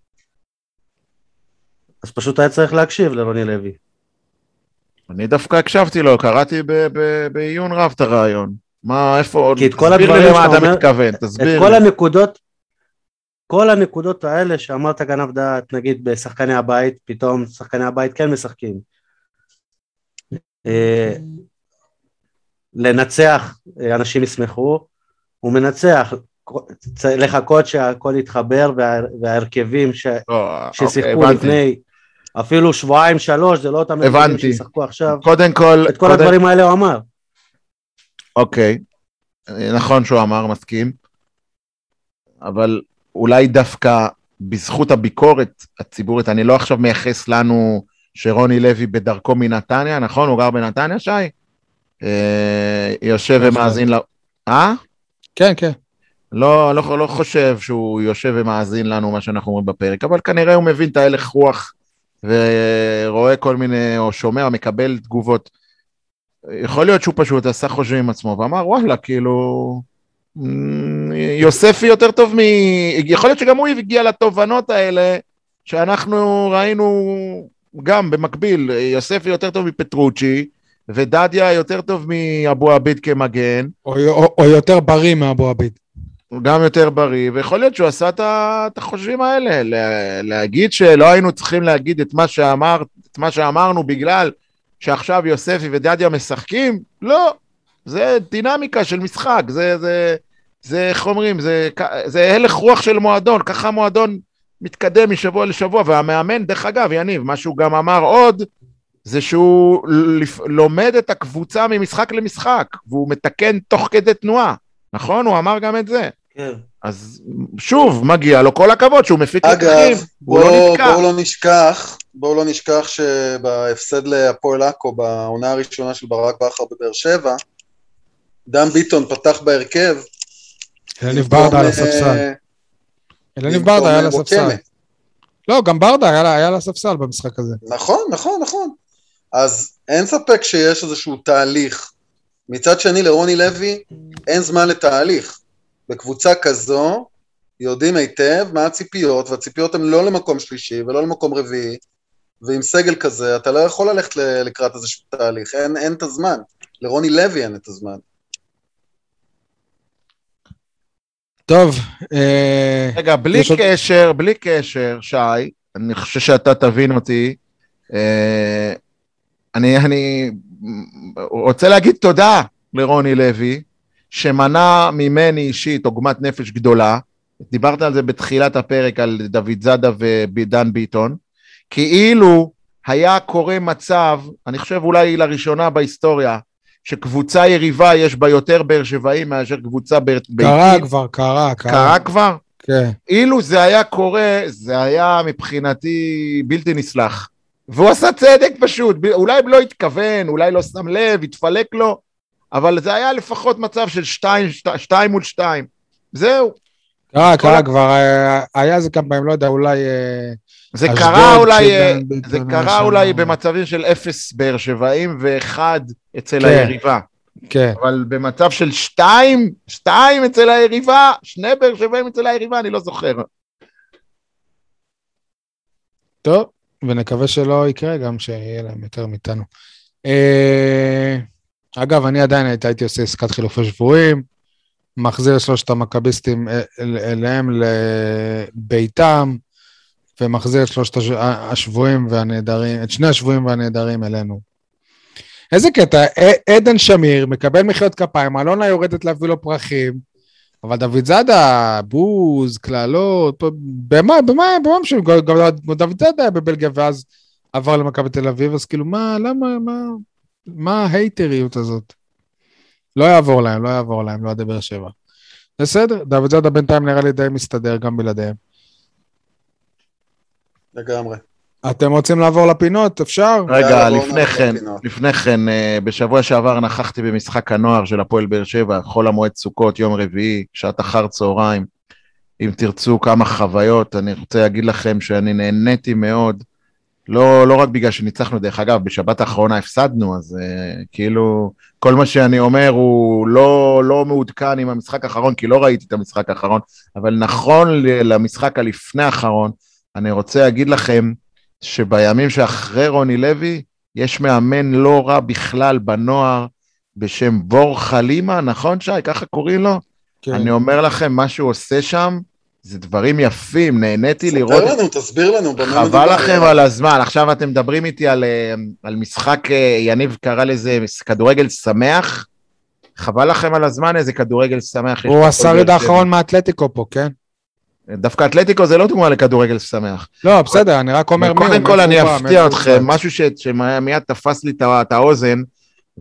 אז פשוט היה צריך להקשיב לרוני לוי. אני דווקא הקשבתי לו, קראתי בעיון רב את הרעיון. מה, איפה עוד? כי את כל הדברים שאתה אומר, אתה מתכוון, תסביר את כל הנקודות, כל הנקודות האלה שאמרת גנב דעת, נגיד בשחקני הבית, פתאום שחקני הבית כן משחקים. אה, לנצח, אנשים ישמחו, הוא מנצח, לחכות שהכל יתחבר וההרכבים ש... לא, ששיחקו אוקיי, לפני אפילו שבועיים שלוש זה לא אותם הרכבים שישחקו עכשיו. קודם כל את כל קודם... הדברים האלה הוא אמר. אוקיי. נכון שהוא אמר מסכים. אבל אולי דווקא בזכות הביקורת הציבורית אני לא עכשיו מייחס לנו שרוני לוי בדרכו מנתניה נכון? הוא גר בנתניה שי? אה, יושב ומאזין ל... אה? כן כן לא, לא, לא חושב שהוא יושב ומאזין לנו מה שאנחנו אומרים בפרק, אבל כנראה הוא מבין את ההלך רוח ורואה כל מיני, או שומע, מקבל תגובות. יכול להיות שהוא פשוט עשה חושבים עם עצמו ואמר, וואלה, כאילו, יוספי יותר טוב מ... יכול להיות שגם הוא הגיע לתובנות האלה שאנחנו ראינו גם במקביל, יוספי יותר טוב מפטרוצ'י, ודדיה יותר טוב מאבו עביד כמגן. או, או, או יותר בריא מאבו עביד. הוא גם יותר בריא, ויכול להיות שהוא עשה את החושבים האלה, להגיד שלא היינו צריכים להגיד את מה, שאמר, את מה שאמרנו בגלל שעכשיו יוספי ודדיה משחקים, לא, זה דינמיקה של משחק, זה, זה, זה איך אומרים, זה, זה הלך רוח של מועדון, ככה המועדון מתקדם משבוע לשבוע, והמאמן, דרך אגב, יניב, מה שהוא גם אמר עוד, זה שהוא לומד את הקבוצה ממשחק למשחק, והוא מתקן תוך כדי תנועה, נכון? הוא אמר גם את זה. כן. אז שוב, מגיע לו כל הכבוד שהוא מפיק לקחים, אגב, הוא לא נתקע. בואו לא נשכח, בואו לא נשכח שבהפסד להפועל עכו בעונה הראשונה של ברק בכר בבאר שבע, דן ביטון פתח בהרכב. במקום, ברדה על אה, הספסל. אליניב במקום, ברדה היה אה, על הספסל. לא, גם ברדה היה על הספסל במשחק הזה. נכון, נכון, נכון. אז אין ספק שיש איזשהו תהליך. מצד שני, לרוני לוי אין זמן לתהליך. בקבוצה כזו יודעים היטב מה הציפיות, והציפיות הן לא למקום שלישי ולא למקום רביעי, ועם סגל כזה אתה לא יכול ללכת לקראת איזשהו תהליך, אין, אין את הזמן. לרוני לוי אין את הזמן. טוב, אה, רגע, בלי קשר, בלי קשר, שי, אני חושב שאתה תבין אותי. אה, אני, אני רוצה להגיד תודה לרוני לוי, שמנע ממני אישית עוגמת נפש גדולה. דיברת על זה בתחילת הפרק, על דוד זאדה ודן ביטון. כאילו היה קורה מצב, אני חושב אולי לראשונה בהיסטוריה, שקבוצה יריבה יש בה יותר באר שבעים מאשר קבוצה בית- קרה ביתית. כבר, קרה, קרה. קרה כבר? כן. אילו זה היה קורה, זה היה מבחינתי בלתי נסלח. והוא עשה צדק פשוט, אולי לא התכוון, אולי לא שם לב, התפלק לו, אבל זה היה לפחות מצב של שתיים, שת, שתיים מול שתיים. זהו. קרה, כל קרה ה- כבר, אה, היה איזה כמה פעמים, לא יודע, אולי... אה, זה קרה אולי, אה, זה קרה. אולי במצבים של אפס באר שבעים ואחד אצל כן. היריבה. כן. אבל במצב של שתיים, שתיים אצל היריבה, שני באר שבעים אצל היריבה, אני לא זוכר. טוב, ונקווה שלא יקרה גם שיהיה להם יותר מאיתנו. אה, אגב, אני עדיין הייתי, הייתי עושה עסקת חילופי שבויים, מחזיר שלושת המכביסטים אל- אל- אליהם לביתם, ומחזיר את שלושת הש- השבויים והנעדרים, את שני השבויים והנעדרים אלינו. איזה קטע, עדן שמיר מקבל מחיאות כפיים, אלונה יורדת להביא לו פרחים, אבל דוד זאדה, בוז, קללות, במה, במה, במה משנה, גם גם דוד זאדה היה בבלגיה ואז עבר למכבי תל אביב, אז כאילו, מה, למה, מה, מה ההייטריות הזאת? לא יעבור להם, לא יעבור להם, לא עד באר שבע. בסדר, דוד זאדה בינתיים נראה לי די מסתדר גם בלעדיהם. לגמרי. אתם רוצים לעבור לפינות? אפשר? רגע, בואו לפני כן, לפינות. לפני כן, אה, בשבוע שעבר נכחתי במשחק הנוער של הפועל באר שבע, חול המועד סוכות, יום רביעי, שעת אחר צהריים. אם תרצו כמה חוויות, אני רוצה להגיד לכם שאני נהניתי מאוד. לא, לא רק בגלל שניצחנו, דרך אגב, בשבת האחרונה הפסדנו, אז uh, כאילו, כל מה שאני אומר הוא לא, לא מעודכן עם המשחק האחרון, כי לא ראיתי את המשחק האחרון, אבל נכון למשחק הלפני האחרון, אני רוצה להגיד לכם שבימים שאחרי רוני לוי, יש מאמן לא רע בכלל בנוער בשם בור חלימה, נכון שי? ככה קוראים לו? כן. אני אומר לכם, מה שהוא עושה שם, זה דברים יפים, נהניתי לראות... ספר לנו, תסביר לנו. חבל. לכם על הזמן, עכשיו אתם מדברים איתי על, אה, על משחק, אה, יניב קרא לזה כדורגל שמח, חבל לכם על הזמן איזה כדורגל שמח. הוא השריד. האחרון מהאתלטיקו פה, כן? דווקא אתלטיקו זה לא דוגמה לכדורגל שמח. לא, בסדר, אני רק אומר מי הוא, קודם כל אני אפתיע אתכם. משהו ש- שמיד תפס לי את האוזן,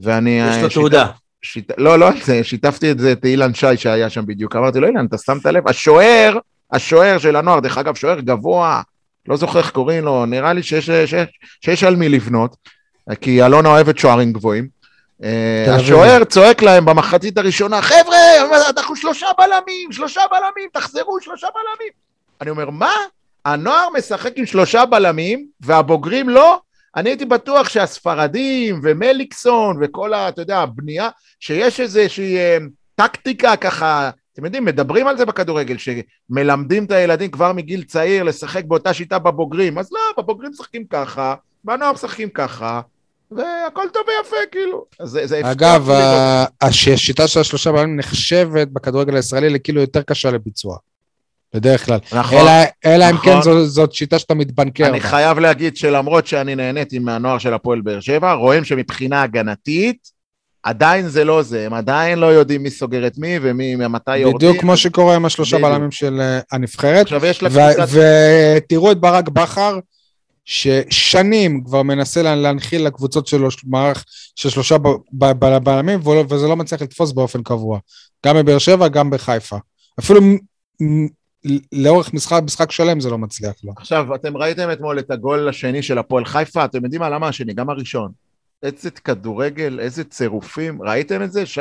ואני... יש אה, לו שית- תעודה. שיט... לא, לא על זה, שיתפתי את זה, את אילן שי שהיה שם בדיוק. אמרתי לו, אילן, אתה שמת לב? השוער, השוער של הנוער, דרך אגב, שוער גבוה, לא זוכר איך קוראים לו, נראה לי שיש, שיש, שיש על מי לבנות, כי אלונה אוהבת שוערים גבוהים. השוער צועק להם במחצית הראשונה, חבר'ה, אנחנו שלושה בלמים, שלושה בלמים, תחזרו, שלושה בלמים. אני אומר, מה? הנוער משחק עם שלושה בלמים, והבוגרים לא? אני הייתי בטוח שהספרדים ומליקסון וכל ה... אתה יודע, הבנייה, שיש איזושהי אה, טקטיקה ככה, אתם יודעים, מדברים על זה בכדורגל, שמלמדים את הילדים כבר מגיל צעיר לשחק באותה שיטה בבוגרים, אז לא, בבוגרים משחקים ככה, והנוער משחקים ככה, והכל טוב ויפה, כאילו. זה, זה אגב, לראות. ה- הש- השיטה של השלושה בלמים נחשבת בכדורגל הישראלי לכאילו יותר קשה לביצוע. בדרך כלל. נכון. אלא- אלא אם נכון. כן זו- זאת שיטה שאתה מתבנקר אני בה. חייב להגיד שלמרות שאני נהניתי מהנוער של הפועל באר שבע, רואים שמבחינה הגנתית, עדיין זה לא זה, הם עדיין לא יודעים מי סוגר את מי ומי, מתי יורדים. בדיוק כמו שקורה עם השלושה. בלמים של אה, הנבחרת. עכשיו יש לה קבוצת... ותראו את ברק בכר, ששנים כבר מנסה לה- להנחיל לקבוצות שלו מערך של שלושה בלמים, ולא- וזה לא מצליח לתפוס באופן קבוע. גם בבאר שבע, גם בחיפה. אפילו לאורך משחק, משחק שלם זה לא מצליח לו. עכשיו, אתם ראיתם אתמול את הגול השני של הפועל חיפה, אתם יודעים מה? למה השני? גם הראשון. איזה כדורגל, איזה צירופים, ראיתם את זה, שי?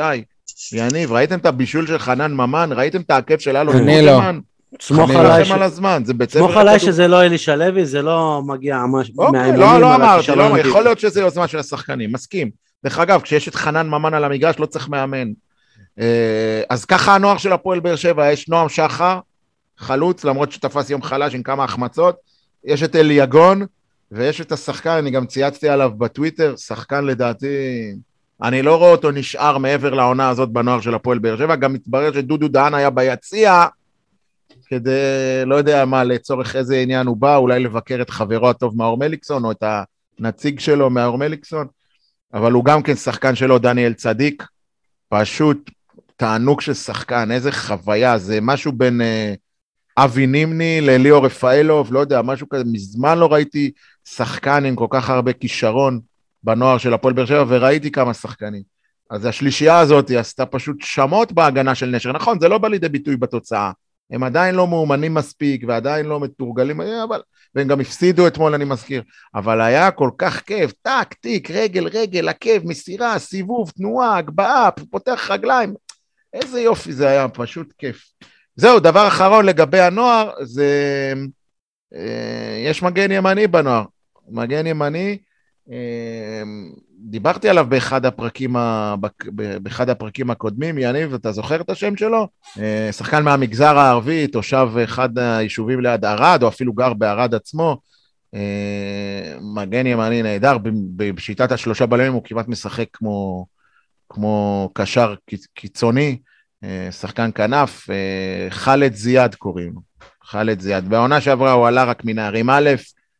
יניב, ראיתם את הבישול של חנן ממן? ראיתם את העקב של אלון אני לא. גוטמן? סמוך אני עליי, לכם על הזמן, זה בית ספר סמוך עליי שזה לא אלישע לוי, זה לא מגיע ממש אוקיי, לא, לא אמרתי, לא. יכול להיות שזה יוזמה של השחקנים, מסכים. דרך אגב, כשיש את חנן ממן על המגרש לא צריך מאמן. אה, אז ככה הנוער של הפועל באר שבע, יש נועם שחר, חלוץ, למרות שתפס יום חלש עם כמה החמצות, יש את אליגון, ויש את השחקן, אני גם צייצתי עליו בטוויטר, שחקן לדעתי, אני לא רואה אותו נשאר מעבר לעונה הזאת בנוער של הפועל באר שבע, גם מתברר שדודו דהן היה ביציע, כדי, לא יודע מה, לצורך איזה עניין הוא בא, אולי לבקר את חברו הטוב מאור מליקסון, או את הנציג שלו מאור מליקסון, אבל הוא גם כן שחקן שלו, דניאל צדיק, פשוט תענוג של שחקן, איזה חוויה, זה משהו בין אה, אבי נימני לליאור רפאלוב, לא יודע, משהו כזה, מזמן לא ראיתי שחקן עם כל כך הרבה כישרון בנוער של הפועל באר שבע, וראיתי כמה שחקנים. אז השלישייה הזאת עשתה פשוט שמות בהגנה של נשר. נכון, זה לא בא לידי ביטוי בתוצאה. הם עדיין לא מאומנים מספיק ועדיין לא מתורגלים, אבל... והם גם הפסידו אתמול, אני מזכיר. אבל היה כל כך כיף, טק, טיק, רגל, רגל, עקב, מסירה, סיבוב, תנועה, הגבהה, פותח רגליים. איזה יופי זה היה, פשוט כיף. זהו, דבר אחרון לגבי הנוער, זה... אה, יש מגן ימני בנוער. מגן ימני, אה, דיברתי עליו באחד הפרקים, ה... באחד הפרקים הקודמים, יניב, אתה זוכר את השם שלו? אה, שחקן מהמגזר הערבי, תושב אחד היישובים ליד ערד, או אפילו גר בערד עצמו. מגן ימני נהדר, בשיטת השלושה בלמים הוא כמעט משחק כמו, כמו קשר קיצ- קיצוני, שחקן כנף, אה, חאלד זיאד קוראים לו, חאלד זיאד. בעונה שעברה הוא עלה רק מנערים א',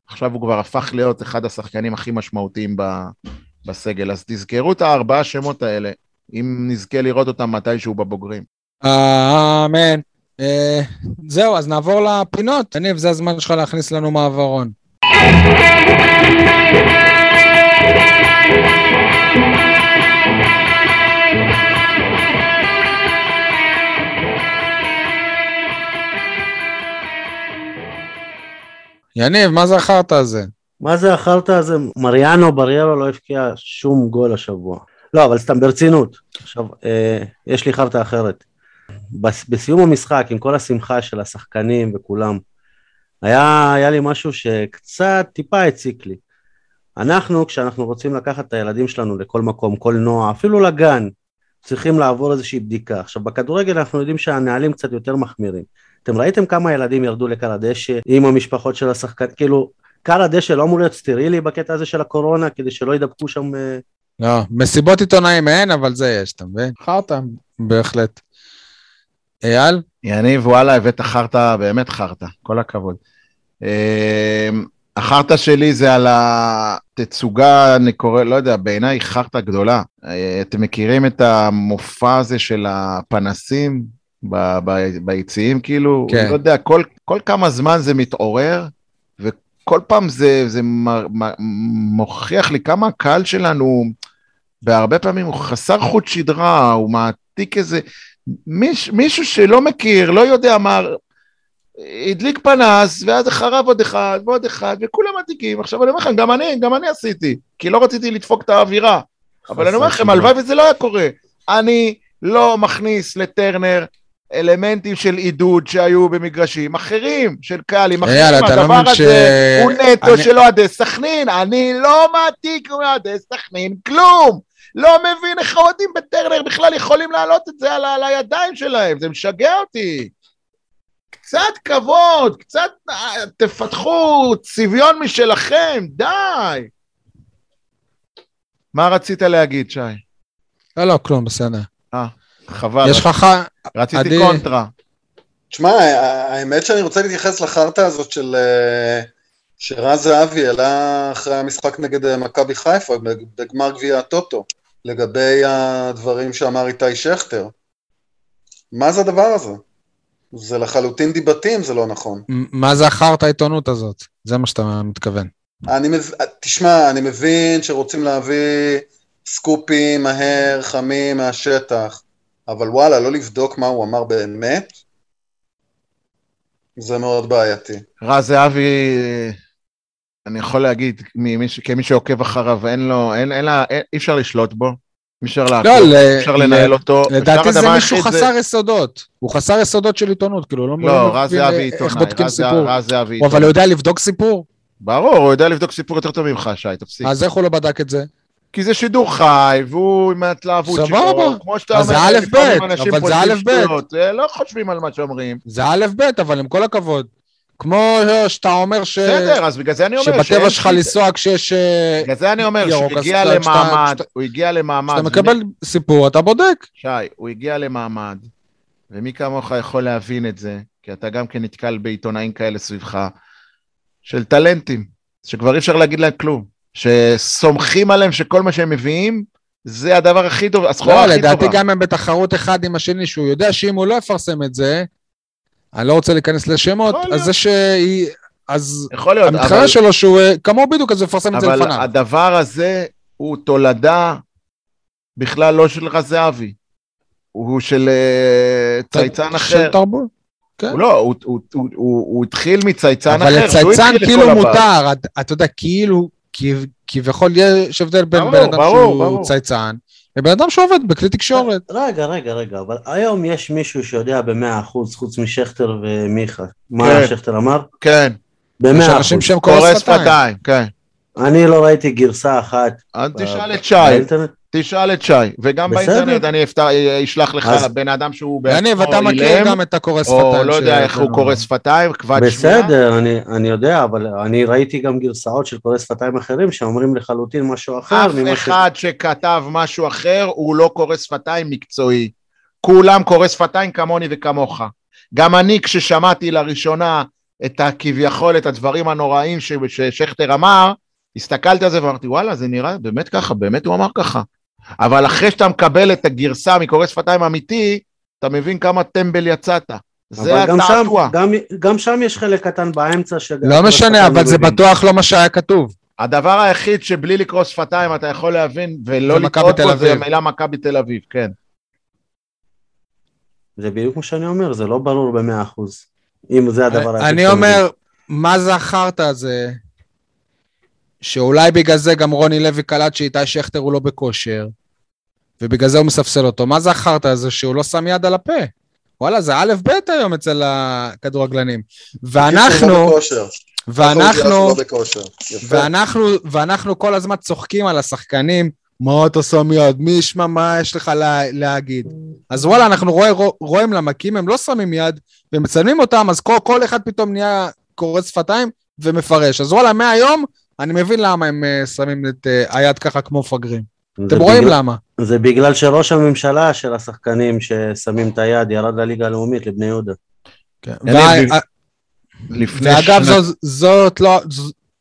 עכשיו הוא כבר הפך להיות אחד השחקנים הכי משמעותיים ב- בסגל. אז תזכרו את הארבעה שמות האלה, אם נזכה לראות אותם מתישהו בבוגרים. אמן. אה, זהו, אז נעבור לפינות. יניב, זה הזמן שלך להכניס לנו מעברון. יניב, מה זה החרטא הזה? מה זה החרטא הזה? מריאנו בריירו לא הבקיע שום גול השבוע. לא, אבל סתם ברצינות. עכשיו, אה, יש לי חרטא אחרת. בס, בסיום המשחק, עם כל השמחה של השחקנים וכולם, היה, היה לי משהו שקצת טיפה הציק לי. אנחנו, כשאנחנו רוצים לקחת את הילדים שלנו לכל מקום, קולנוע, אפילו לגן, צריכים לעבור איזושהי בדיקה. עכשיו, בכדורגל אנחנו יודעים שהנהלים קצת יותר מחמירים. אתם ראיתם כמה ילדים ירדו לקר הדשא עם המשפחות של השחקן, כאילו, קר הדשא לא אמור להיות סטרילי בקטע הזה של הקורונה, כדי שלא ידבקו שם... אה, לא, מסיבות עיתונאים אין, אבל זה יש, אתה מבין? חרטא, בהחלט. אייל? יניב, וואלה, הבאת חרטא, באמת חרטא, כל הכבוד. אה, החרטא שלי זה על התצוגה, אני קורא, לא יודע, בעיניי חרטא גדולה. אה, אתם מכירים את המופע הזה של הפנסים ב- ב- ביציעים, כאילו? כן. לא יודע, כל, כל כמה זמן זה מתעורר, וכל פעם זה, זה מ- מ- מוכיח לי כמה הקהל שלנו, בהרבה פעמים הוא חסר חוט שדרה, הוא מעתיק איזה... מיש, מישהו שלא מכיר, לא יודע מה, הדליק פנס, ואז אחריו עוד אחד ועוד אחד, וכולם עתיקים. עכשיו אני אומר לכם, גם אני, גם אני עשיתי, כי לא רציתי לדפוק את האווירה. אבל אני אומר לכם. הלוואי וזה לא היה קורה. אני לא מכניס לטרנר אלמנטים של עידוד שהיו במגרשים אחרים, של קהלים אחרים. אתה לא הדבר מבין ש... הזה הוא נטו אני- של אוהדי סכנין, אני לא מעתיק מאוהדי סכנין כלום. לא מבין איך האוהדים בטרנר בכלל יכולים להעלות את זה על, על הידיים שלהם, זה משגע אותי. קצת כבוד, קצת אה, תפתחו צביון משלכם, די. מה רצית להגיד, שי? לא, לא, כלום, בסדר. חבל, יש לך. רציתי עדי- קונטרה. תשמע, האמת שאני רוצה להתייחס לחרטא הזאת של... אה, שרז זהבי העלה אחרי המשחק נגד אה, מכבי חיפה בגמר גביע הטוטו, לגבי הדברים שאמר איתי שכטר. מה זה הדבר הזה? זה לחלוטין דיבתי אם זה לא נכון. מה זה החרטא העיתונות הזאת? זה מה שאתה מתכוון. אני מב... תשמע, אני מבין שרוצים להביא סקופים מהר, חמים, מהשטח, אבל וואלה, לא לבדוק מה הוא אמר באמת? זה מאוד בעייתי. רז זהבי, אני יכול להגיד, כמי שעוקב אחריו, אין לו, אין, אין לה, אין, אי אפשר לשלוט בו, אי אפשר לעקוב, לא, אפשר ל- לנהל אותו. לדעתי זה מישהו חסר יסודות. הוא חסר יסודות של עיתונות, כאילו, לא לא, לא רז זהבי איך עיתונאי, בודקים רז זהבי- סיפור. רז זהבי הוא אבל עיתונאי. הוא יודע לבדוק סיפור? ברור, הוא יודע לבדוק סיפור יותר טוב ממך, שי, תפסיק. אז איך הוא לא בדק את זה? כי זה שידור חי, והוא עם ההתלהבות שלו, סבבה. כמו שאתה אז זה אומר, א', ב', אבל זה א', ב'. אה, לא חושבים על מה שאומרים. זה א' ב', אבל עם כל הכבוד. כמו שאתה אומר ש... בסדר, אז בגלל זה אני אומר שבטבע שלך לנסוע כשיש... אה, בגלל זה אני אומר שהוא הגיע למעמד, הוא הגיע למעמד, כשאתה מקבל סיפור, אתה בודק. שי, הוא הגיע למעמד, ומי כמוך יכול להבין את זה, כי אתה גם כן נתקל בעיתונאים כאלה סביבך, של טלנטים, שכבר אי אפשר להגיד להם כלום, שסומכים עליהם שכל מה שהם מביאים, זה הדבר הכי טוב, הסחורה לא, הכי טובה. לדעתי גם הם בתחרות אחד עם השני, שהוא יודע שאם הוא לא יפרסם את זה, אני לא רוצה להיכנס לשמות, אז להיות. זה שהיא... אז יכול להיות, אבל, המתחרה שלו שהוא אה, כמוהו בדיוק, אז הוא יפרסם את זה אבל לפניו. הדבר הזה הוא תולדה בכלל לא של רז זהבי, הוא של אה, צייצן של אחר. תרבות. כן. הוא לא, הוא, הוא, הוא, הוא, הוא התחיל מצייצן אבל אחר, שהוא לצייצן את כאילו. מותר, את- אתה יודע, כאילו, כב- כביכול יש הבדל בין ברור, בן אדם ברור, שהוא ברור. צייצן, לבן אדם שעובד בכלי תקשורת. רגע, רגע, רגע, אבל היום יש מישהו שיודע במאה אחוז, חוץ משכטר ומיכה. כן. מה שכטר אמר? כן, יש במאה אחוז. אנשים שהם שפתיים. שפתיים, כן. אני לא ראיתי גרסה אחת אז תשאל את שי. תשאל את שי, וגם. באינטרנט אני אפתח- אשלח לך לבן אדם שהוא יניב, בעצמו אתה מכיר אילם, גם את הקורס שפתיים. או לא יודע איך הוא. קורא שפתיים, כבד שמיעה. בסדר, אני, אני יודע, אבל אני ראיתי גם גרסאות של קוראי שפתיים אחרים שאומרים לחלוטין משהו אחר אף. אחד שכתב משהו אחר הוא לא קורא שפתיים מקצועי. כולם קורא שפתיים כמוני וכמוך. גם אני כששמעתי לראשונה את הכביכול, את הדברים הנוראים ששכטר אמר, הסתכלתי על זה ואמרתי וואלה זה נראה באמת ככה, באמת הוא אמר ככה. אבל אחרי שאתה מקבל את הגרסה מקורא שפתיים אמיתי, אתה מבין כמה טמבל יצאת. זה התעתוע. גם, גם שם יש חלק קטן באמצע ש... לא משנה, אבל זה בטוח לא מה שהיה כתוב. הדבר היחיד שבלי לקרוא שפתיים אתה יכול להבין ולא לטעות בו זה. המילה מכבי תל אביב, כן. זה בדיוק מה שאני אומר, זה לא ברור במאה אחוז. אם זה הדבר היחיד אני אומר, מה זה החרטא הזה, שאולי בגלל זה גם רוני לוי קלט שאיתי שכטר הוא לא בכושר, ובגלל זה הוא מספסל אותו. מה זה החרטא הזה שהוא לא שם יד על הפה? וואלה, זה א' ב' היום אצל הכדורגלנים. ואנחנו, לא. ואנחנו, לא. ואנחנו, ואנחנו כל הזמן צוחקים על השחקנים, מה אתה שם יד? מי ישמע מה יש לך לה, להגיד? אז וואלה, אנחנו רואים כי אם הם לא שמים יד ומצלמים אותם, אז כל, כל אחד פתאום נהיה קורץ שפתיים ומפרש. אז וואלה, מהיום אני מבין למה הם uh, שמים את uh, היד ככה כמו מפגרים. אתם רואים בגלל- למה. זה בגלל שראש הממשלה של השחקנים ששמים את היד ירד לליגה הלאומית לבני יהודה. כן. לפני ואגב, שנה- זאת, זאת לא,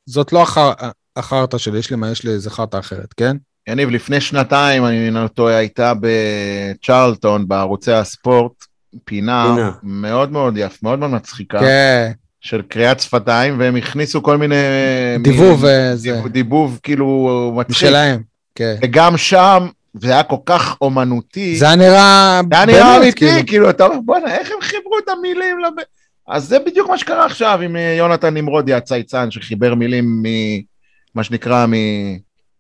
זאת לא החר- החרטא שלי, יש לי מה, יש לי איזה חרטא אחרת, כן? יניב, לפני שנתיים, אני לא טועה, הייתה בצ'רלטון, בערוצי הספורט, פינה, פינה. מאוד מאוד יפה, מאוד מאוד מצחיקה, כן, של קריאת שפתיים, והם הכניסו כל מיני... דיבוב מילים, וזה, דיבוב, כאילו מצחיק. משלהם, כן. וגם שם, זה היה כל כך אומנותי. זה היה נראה... זה היה נראה אמיתי, כאילו. כאילו, אתה אומר, בואנה, איך הם חיברו את המילים לב... אז זה בדיוק מה שקרה עכשיו עם אה, יונתן נמרודי, הצייצן, שחיבר מילים מ... מה שנקרא, מ...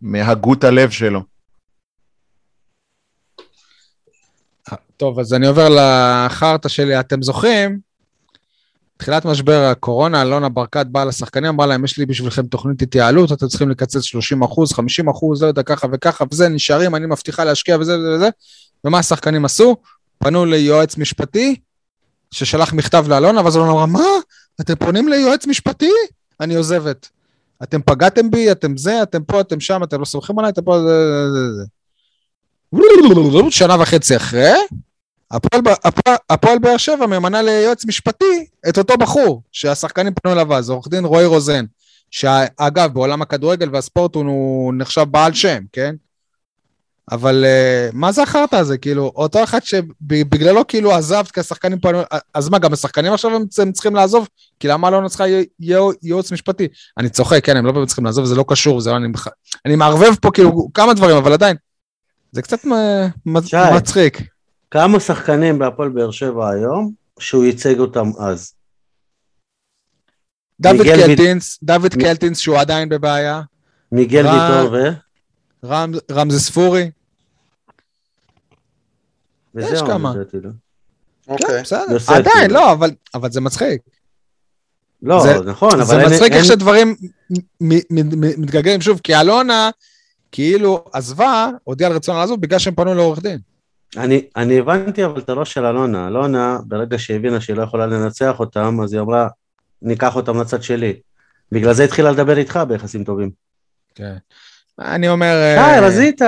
מהגות הלב שלו. טוב, אז אני עובר לחרטא שלי. אתם זוכרים? תחילת משבר הקורונה, אלונה ברקת באה לשחקנים, אמרה להם, יש לי בשבילכם תוכנית התייעלות, אתם צריכים לקצץ 30 אחוז, 50 אחוז, לא יודע, ככה וככה, וזה, נשארים, אני מבטיחה להשקיע וזה וזה וזה. ומה השחקנים עשו? פנו ליועץ משפטי, ששלח מכתב לאלונה, ואז אלונה אמרה, מה? אתם פונים ליועץ משפטי? אני עוזבת. אתם פגעתם בי, אתם זה, אתם פה, אתם שם, אתם לא סומכים עליי, אתם פה, זה, זה, זה. שנה וחצי אחרי, הפועל, באר שבע ממנה ליועץ משפטי את אותו בחור שהשחקנים פנו אליו אז, עורך דין רועי רוזן, שאגב, בעולם הכדורגל והספורט הוא, נחשב בעל שם, כן? אבל uh, מה זה החרטא הזה? כאילו, אותו אחד שבגללו כאילו עזבת כי השחקנים פנו, אז מה, גם השחקנים עכשיו הם, הם צריכים לעזוב? כי למה לא צריכה ייעוץ משפטי? אני צוחק, כן, הם לא באמת צריכים לעזוב, זה לא קשור, זה לא, אני, אני מערבב פה כאילו כמה דברים, אבל עדיין, זה קצת. מצחיק. כמה שחקנים בהפועל באר שבע היום שהוא ייצג אותם אז? דוד קלטינס, דוד מ- קלטינס שהוא עדיין בבעיה, מיגל ויטור ו... רם- רמזי ספורי, וזהו, כמה. לא? אוקיי. כן, בסדר. עדיין, לא, אבל- אבל זה מצחיק. לא, זה- נכון, אבל זה אין... מצחיק איך אין- שדברים מתגלגלים שוב, כי אלונה כאילו עזבה, הודיעה על רצון לעזוב בגלל שהם פנו לעורך דין. אני, אני הבנתי אבל את הראש של אלונה. אלונה, ברגע שהיא הבינה שהיא לא יכולה לנצח אותם, אז היא אמרה, ניקח אותם לצד שלי. בגלל זה התחילה לדבר איתך ביחסים טובים. כן. אני אומר... די, אה, רזית.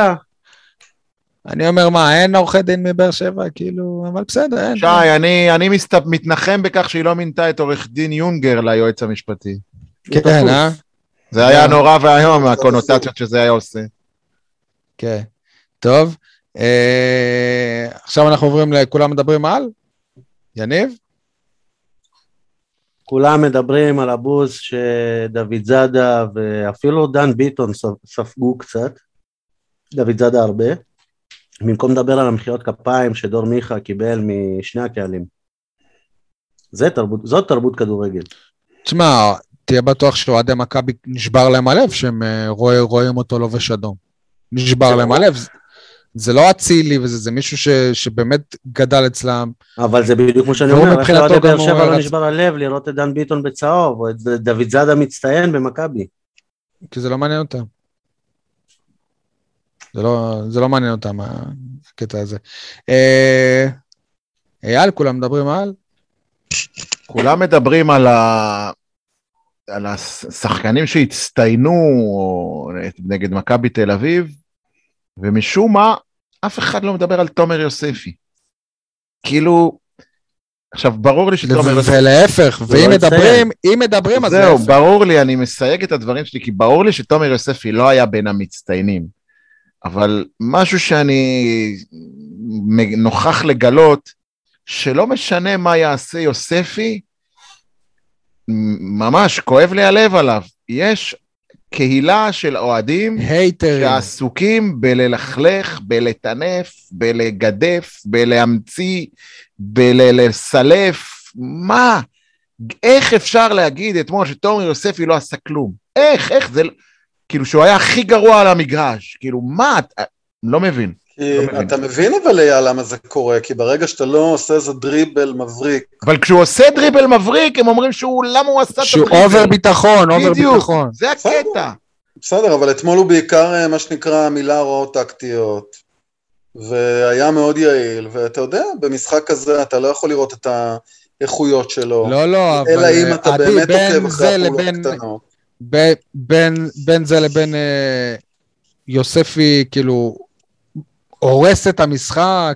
אני אומר, מה, אין עורכי דין מבאר שבע? כאילו, אבל בסדר, אין. שי, אני, אני מסת... מתנחם בכך שהיא לא מינתה את עורך דין יונגר ליועץ המשפטי. כן, אה? זה היה כן. נורא ואיום, הקונוטציות שזה היה עושה. כן. טוב. אה, עכשיו אנחנו עוברים לכולם מדברים על? יניב? כולם מדברים על הבוז שדוד זאדה ואפילו דן ביטון ספ- ספגו קצת. דוד זאדה הרבה. במקום לדבר על המחיאות כפיים שדור מיכה קיבל משני הקהלים. זה תרבות, זאת תרבות כדורגל. תשמע, תהיה בטוח שאוהדי מכבי נשבר להם הלב שהם אה, רואים אותו לובש אדום. נשבר להם הלב. זה- לא אצילי וזה, זה מישהו ש, שבאמת גדל אצלם. אבל זה בדיוק כמו שאני אומר, איך לאוהדי באר שבע לא נשבר הלב לראות את דן ביטון בצהוב, או את דוד זאדה מצטיין במכבי. כי זה לא מעניין אותם. זה לא, זה לא מעניין אותם, הקטע הזה. אה, אייל, כולם מדברים על? כולם מדברים על, ה... על השחקנים שהצטיינו נגד מכבי תל אביב, ומשום מה, אף אחד לא מדבר על תומר יוספי. כאילו, עכשיו, ברור לי שתומר יוספי... ולהפך, ואם לא מדברים, אם מדברים, אז זהו, להפך. ברור לי, אני מסייג את הדברים שלי, כי ברור לי שתומר יוספי לא היה בין המצטיינים. אבל משהו שאני נוכח לגלות, שלא משנה מה יעשה יוספי, ממש כואב לי הלב עליו. יש קהילה של אוהדים הייטרים. שעסוקים בללכלך, בלטנף, בלגדף, בלהמציא, בלסלף. מה? איך אפשר להגיד אתמול שתומר יוספי לא עשה כלום? איך, איך זה... כאילו שהוא היה הכי גרוע על המגרש. כאילו, מה? אתה- לא מבין. לא מבין. אתה מבין אבל אייל למה זה קורה, כי ברגע שאתה לא עושה איזה דריבל מבריק, אבל כשהוא עושה דריבל מבריק, הם אומרים שהוא, למה הוא עשה את שהוא הדריבל? over ביטחון, over בדיוק, ביטחון. זה הקטע. בסדר, אבל אתמול הוא בעיקר אה, מה שנקרא מילא הוראות טקטיות, והיה מאוד יעיל, ואתה יודע, במשחק כזה אתה לא יכול לראות את האיכויות שלו, לא, לא, אבל... אלא אם אתה עדי, באמת בין עוקב אחרי הפעולות לבין- הקטנות. ב- בין, בין זה לבין אה, יוספי, כאילו, הורס את המשחק,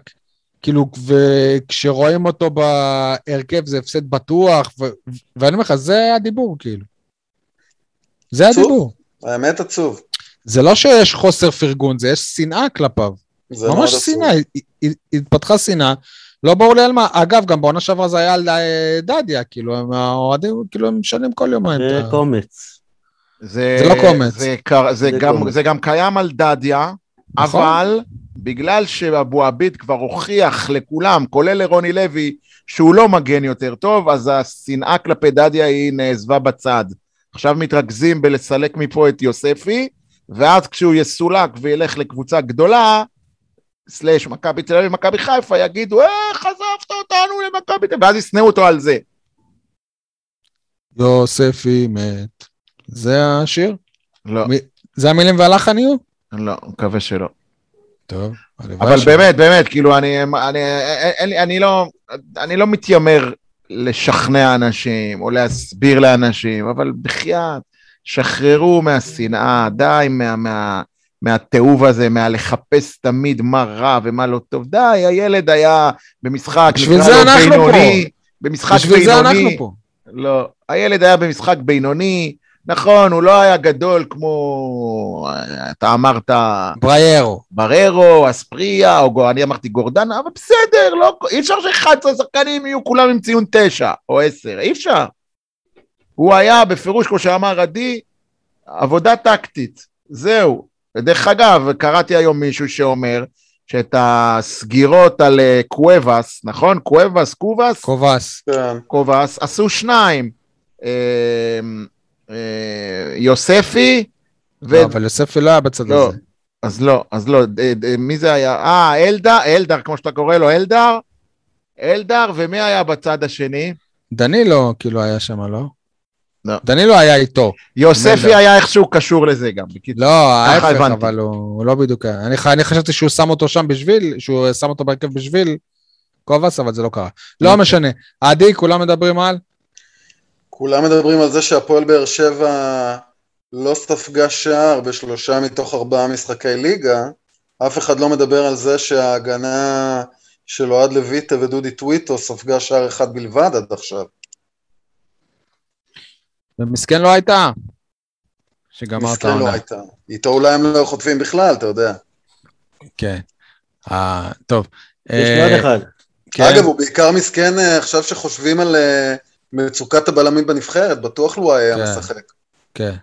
כאילו, וכשרואים אותו בהרכב זה הפסד בטוח, ו- ואני אומר לך, זה הדיבור, כאילו. זה עצוב. הדיבור. האמת עצוב. זה לא שיש חוסר פרגון, זה יש שנאה כלפיו. זה מאוד ממש. שנאה, התפתחה שנאה. לא ברור לי על מה. אגב, גם בעונה שעברה זה היה על אה, דדיה, כאילו, הם האוהדים, כאילו, הם משנים כל יומיים. את זה ה- קומץ. זה, זה לא קומץ. זה, קר- זה, זה גם, קומץ. זה גם קיים על דדיה, נכון. אבל בגלל שאבו עביד כבר הוכיח לכולם, כולל לרוני לוי, שהוא לא מגן יותר טוב, אז השנאה כלפי דדיה היא נעזבה בצד. עכשיו מתרכזים בלסלק מפה את יוספי, ואז כשהוא יסולק וילך לקבוצה גדולה, סלאש מכבי תל אביב, מכבי חיפה, יגידו, איך עזבת אותנו למכבי תל אביב, ואז ישנאו אותו על זה. יוספי מת. זה השיר? לא, מי- זה המילים והלחן יהיו? לא, מקווה שלא. טוב, אבל ש- באמת, באמת, כאילו, אני, אני, לי- אני, לא, אני לא מתיימר לשכנע אנשים או להסביר לאנשים, אבל בחייאת, שחררו מהשנאה, די מה, מה, מהתיעוב הזה, מהלחפש תמיד מה רע ומה לא טוב. די, הילד היה במשחק, בשביל זה לו אנחנו בינוני, במשחק בשביל זה אנחנו בינוני. פה. לא, הילד היה במשחק בינוני, נכון, הוא לא היה גדול כמו, אתה אמרת, בריירו. בררו, אספריה, או אני אמרתי גורדנה, אבל בסדר, לא, אי אפשר ש-11 שחקנים יהיו כולם עם ציון 9 או 10, אי אפשר. הוא היה בפירוש, כמו שאמר עדי, עבודה טקטית, זהו. ודרך אגב, קראתי היום מישהו שאומר שאת הסגירות על אה, קוובאס, נכון? קוובאס, קובאס? קובס. כן. קובאס, עשו שניים. אה, יוספי, ו... לא, אבל יוספי לא היה בצד לא, הזה. אז לא, אז לא, אה, אה, מי זה היה? אה, אלדר, אלדר, כמו שאתה קורא לו, אלדר? אלדר, ומי היה בצד השני? דנילו כאילו היה שם, לא? לא. דנילו היה איתו. יוספי. היה איכשהו קשור לזה גם. לא, ההפך. אבל הוא הוא לא בדיוק היה. אני אני חשבתי שהוא שם אותו שם בשביל, שהוא שם אותו בהרכב בשביל קובאס, אבל זה לא קרה. לא אוקיי. משנה. עדי, כולם מדברים על? כולם מדברים על זה שהפועל באר שבע לא ספגה שער בשלושה מתוך ארבעה משחקי ליגה. אף אחד לא מדבר על זה שההגנה של אוהד לויטה ודודי טוויטו ספגה שער אחד בלבד עד עכשיו. ומסכן לא הייתה. שגמרת מסכן לא העונה. הייתה. איתו אולי הם לא חוטפים בכלל, אתה יודע. כן. אה, טוב. יש לי אה, עוד אחד. כן. אגב, הוא בעיקר מסכן אה, עכשיו שחושבים על אה, מצוקת הבלמים בנבחרת, בטוח לו היה כן. משחק. כן.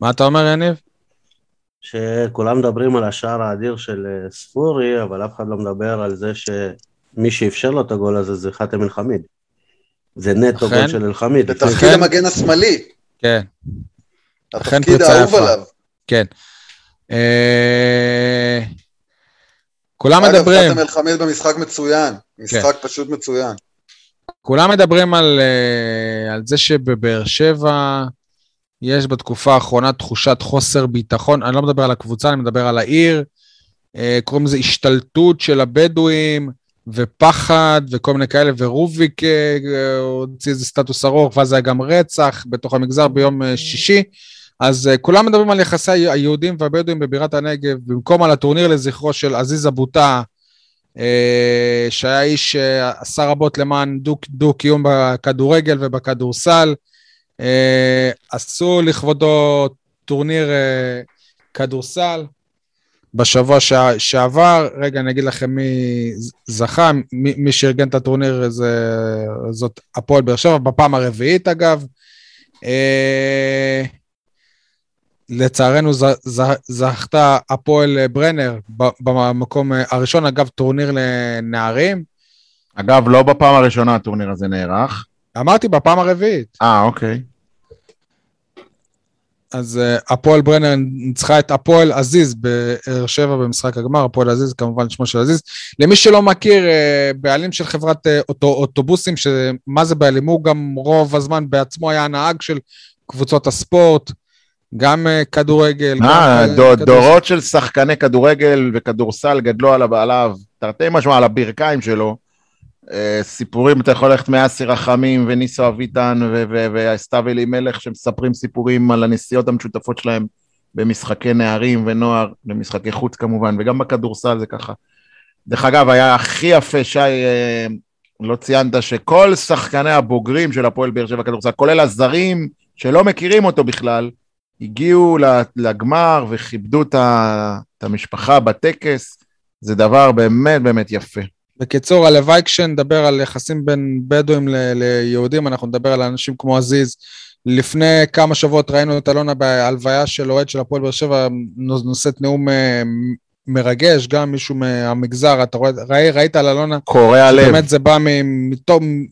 מה אתה אומר, יניב? שכולם מדברים על השער האדיר של אה, ספורי, אבל אף אחד לא מדבר על זה שמי שאפשר לו את הגול הזה זה חאתם אל-חמיד. זה נטו. גול של אל-חמיד. בתפקיד כן. המגן השמאלי, כן. התפקיד האהוב. עליו. כן. אה, כולם אגב, מדברים, חאתם אל-חמיד במשחק מצוין, משחק פשוט מצוין. כולם מדברים על, אה, על זה שבבאר שבע יש בתקופה האחרונה תחושת חוסר ביטחון, אני לא מדבר על הקבוצה, אני מדבר על העיר, אה, קוראים לזה השתלטות של הבדואים, ופחד, וכל מיני כאלה, ורוביק אה, הוציא איזה סטטוס ארוך, ואז היה גם רצח בתוך המגזר ביום שישי. אז כולם מדברים על יחסי היהודים והבדואים בבירת הנגב, במקום על הטורניר לזכרו של עזיז אבוטה, שהיה איש שעשה רבות למען דו- דו-קיום בכדורגל ובכדורסל. Uh, עשו לכבודו טורניר כדורסל בשבוע שע, שעבר. רגע, אני אגיד לכם מי זכה, מי, מי שארגן את הטורניר זה, זאת הפועל באר שבע, בפעם הרביעית אגב. לצערנו ז, ז, זכתה הפועל ברנר במקום אה, הראשון, אגב, טורניר לנערים. אגב, לא בפעם הראשונה הטורניר הזה נערך. אמרתי בפעם הרביעית. אה, אוקיי. אז uh, הפועל ברנר ניצחה את הפועל עזיז באר שבע במשחק הגמר, הפועל עזיז, כמובן שמו של עזיז. למי שלא מכיר, uh, בעלים של חברת uh, אוטו, אוטובוסים, שמה זה בעלים? הוא גם רוב הזמן בעצמו היה הנהג של קבוצות הספורט, גם uh, כדורגל. אה. דורות של שחקני כדורגל וכדורסל גדלו עליו, עליו, תרתי משמע, על הברכיים שלו. אה, סיפורים, אתה יכול ללכת מאסי רחמים וניסו אביטן וסתיו אלימלך שמספרים סיפורים על הנסיעות המשותפות שלהם במשחקי נערים ונוער, במשחקי חוץ כמובן, וגם בכדורסל זה ככה. דרך אגב, היה הכי יפה, שי, אה, לא ציינת שכל שחקני הבוגרים של הפועל באר שבע כדורסל, כולל הזרים שלא מכירים אותו בכלל, הגיעו לגמר וכיבדו את המשפחה בטקס, זה דבר באמת באמת יפה. בקיצור, הלוואי כשנדבר על יחסים בין בדואים ל- ליהודים, אנחנו נדבר על אנשים כמו עזיז. לפני כמה שבועות ראינו את אלונה בהלוויה של אוהד של הפועל באר שבע, נושאת נאום אה, מרגש, גם מישהו מהמגזר, אתה רואה, ראי, ראית על אלונה, קורע לב. באמת זה בא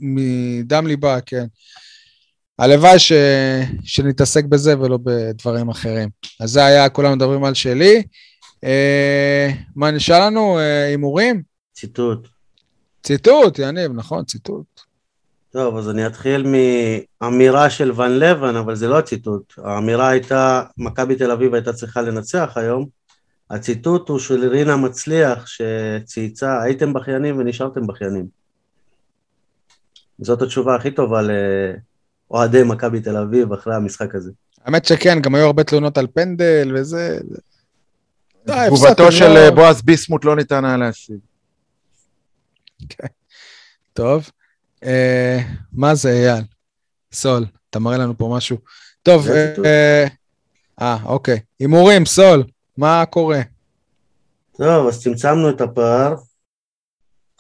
מדם ליבה, כן. הלוואי ש... שנתעסק בזה ולא בדברים אחרים. אז זה היה, כולם מדברים על שלי. אה, מה נשאר לנו? אה, הימורים? ציטוט. ציטוט, יניב, נכון, ציטוט. טוב, אז אני אתחיל מאמירה של ון לבן, אבל זה לא הציטוט. האמירה הייתה, מכבי תל אביב הייתה צריכה לנצח היום. הציטוט הוא של רינה מצליח, שצייצה, הייתם בכיינים ונשארתם בכיינים. זאת התשובה הכי טובה לאוהדי מכבי תל אביב אחרי המשחק הזה. האמת שכן, גם היו הרבה תלונות על פנדל וזה. הפסדתם, תגובתו של לא- אה, בועז ביסמוט לא ניתן היה להשיג. טוב. אה, מה זה, אייל? סול, אתה מראה לנו פה משהו. טוב. אה, אה, אוקיי. הימורים, סול, מה קורה? טוב, אז צמצמנו את הפער.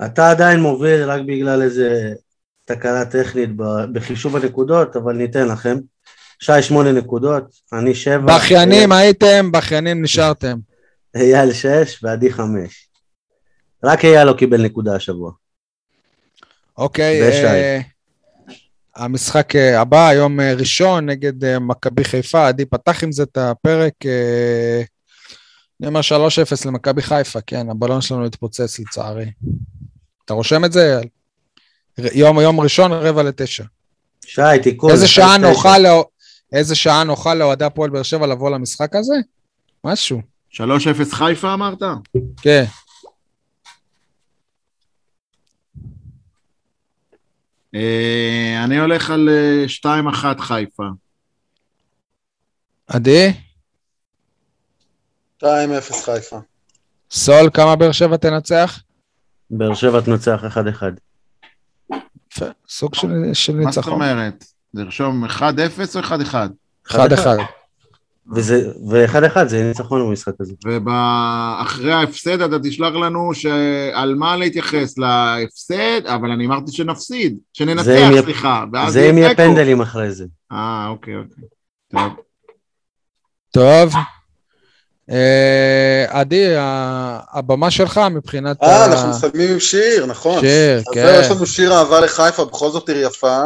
אתה עדיין מוביל רק בגלל איזה תקלה טכנית בחישוב הנקודות, אבל ניתן לכם. שי שמונה נקודות, אני שבע. בכיינים הייתם, בכיינים נשארתם. אייל שש ועדי חמש. רק אייל לא קיבל נקודה השבוע. אוקיי. ושי. אה, המשחק אה, הבא, יום אה, ראשון, נגד מכבי חיפה. עדי פתח עם זה את הפרק. אני אומר 3-0 למכבי חיפה, כן, הבלון שלנו התפוצץ לצערי. אתה רושם את זה? אייל? יום, יום ראשון, רבע לתשע. שי, תיקון. איזה שעה. נוחה לאו- איזה שעה נוחה לאוהדי הפועל באר שבע לבוא למשחק הזה? משהו. 3-0 חיפה אמרת? כן. אה, אני הולך על אה, 2-1 חיפה. עדי? 2-0 חיפה. סול, כמה באר שבע תנצח? באר שבע תנצח 1-1. יפה, סוג של, של מה זאת ניצחון. אומרת? לרשום 1-0 או 1-1? אחד אחד. וזה- ו-1-1 זה ניצחון במשחק הזה. ואחרי ההפסד אתה תשלח לנו שעל מה להתייחס, להפסד, אבל אני אמרתי שנפסיד, שננצח, סליחה. זה אם יהיה. פנדלים אחרי זה. אה, אוקיי, אוקיי. טוב. טוב. אה, עדי, הבמה שלך מבחינת... אה, אנחנו מסיימים עם שיר, נכון. שיר, אז כן. זהו, יש לנו שיר אהבה לחיפה, בכל זאת עיר יפה,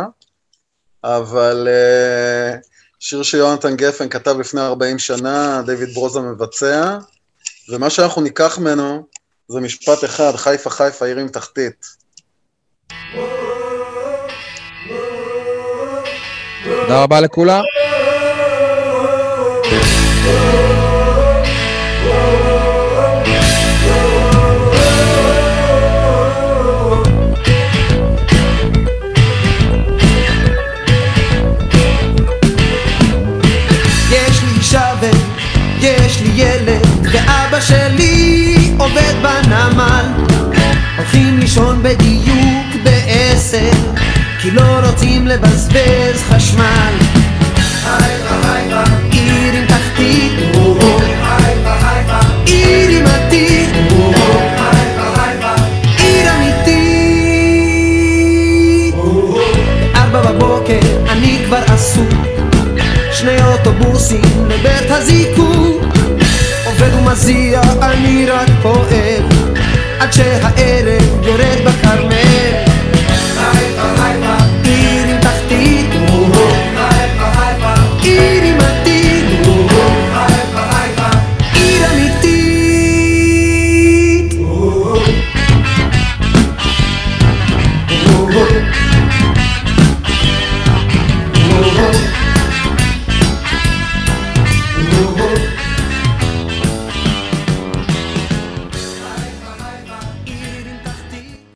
אבל אה, שיר שיונתן גפן כתב לפני 40 שנה, דיוויד ברוזה מבצע, ומה שאנחנו ניקח ממנו זה משפט אחד, חיפה חיפה עיר עם תחתית. תודה רבה לכולם. יש לי ילד ואבא שלי עובד בנמל. הולכים לישון בדיוק בעשר כי לא רוצים לבזבז חשמל. עיר עם תחתית עד שהערב יורד בכרמל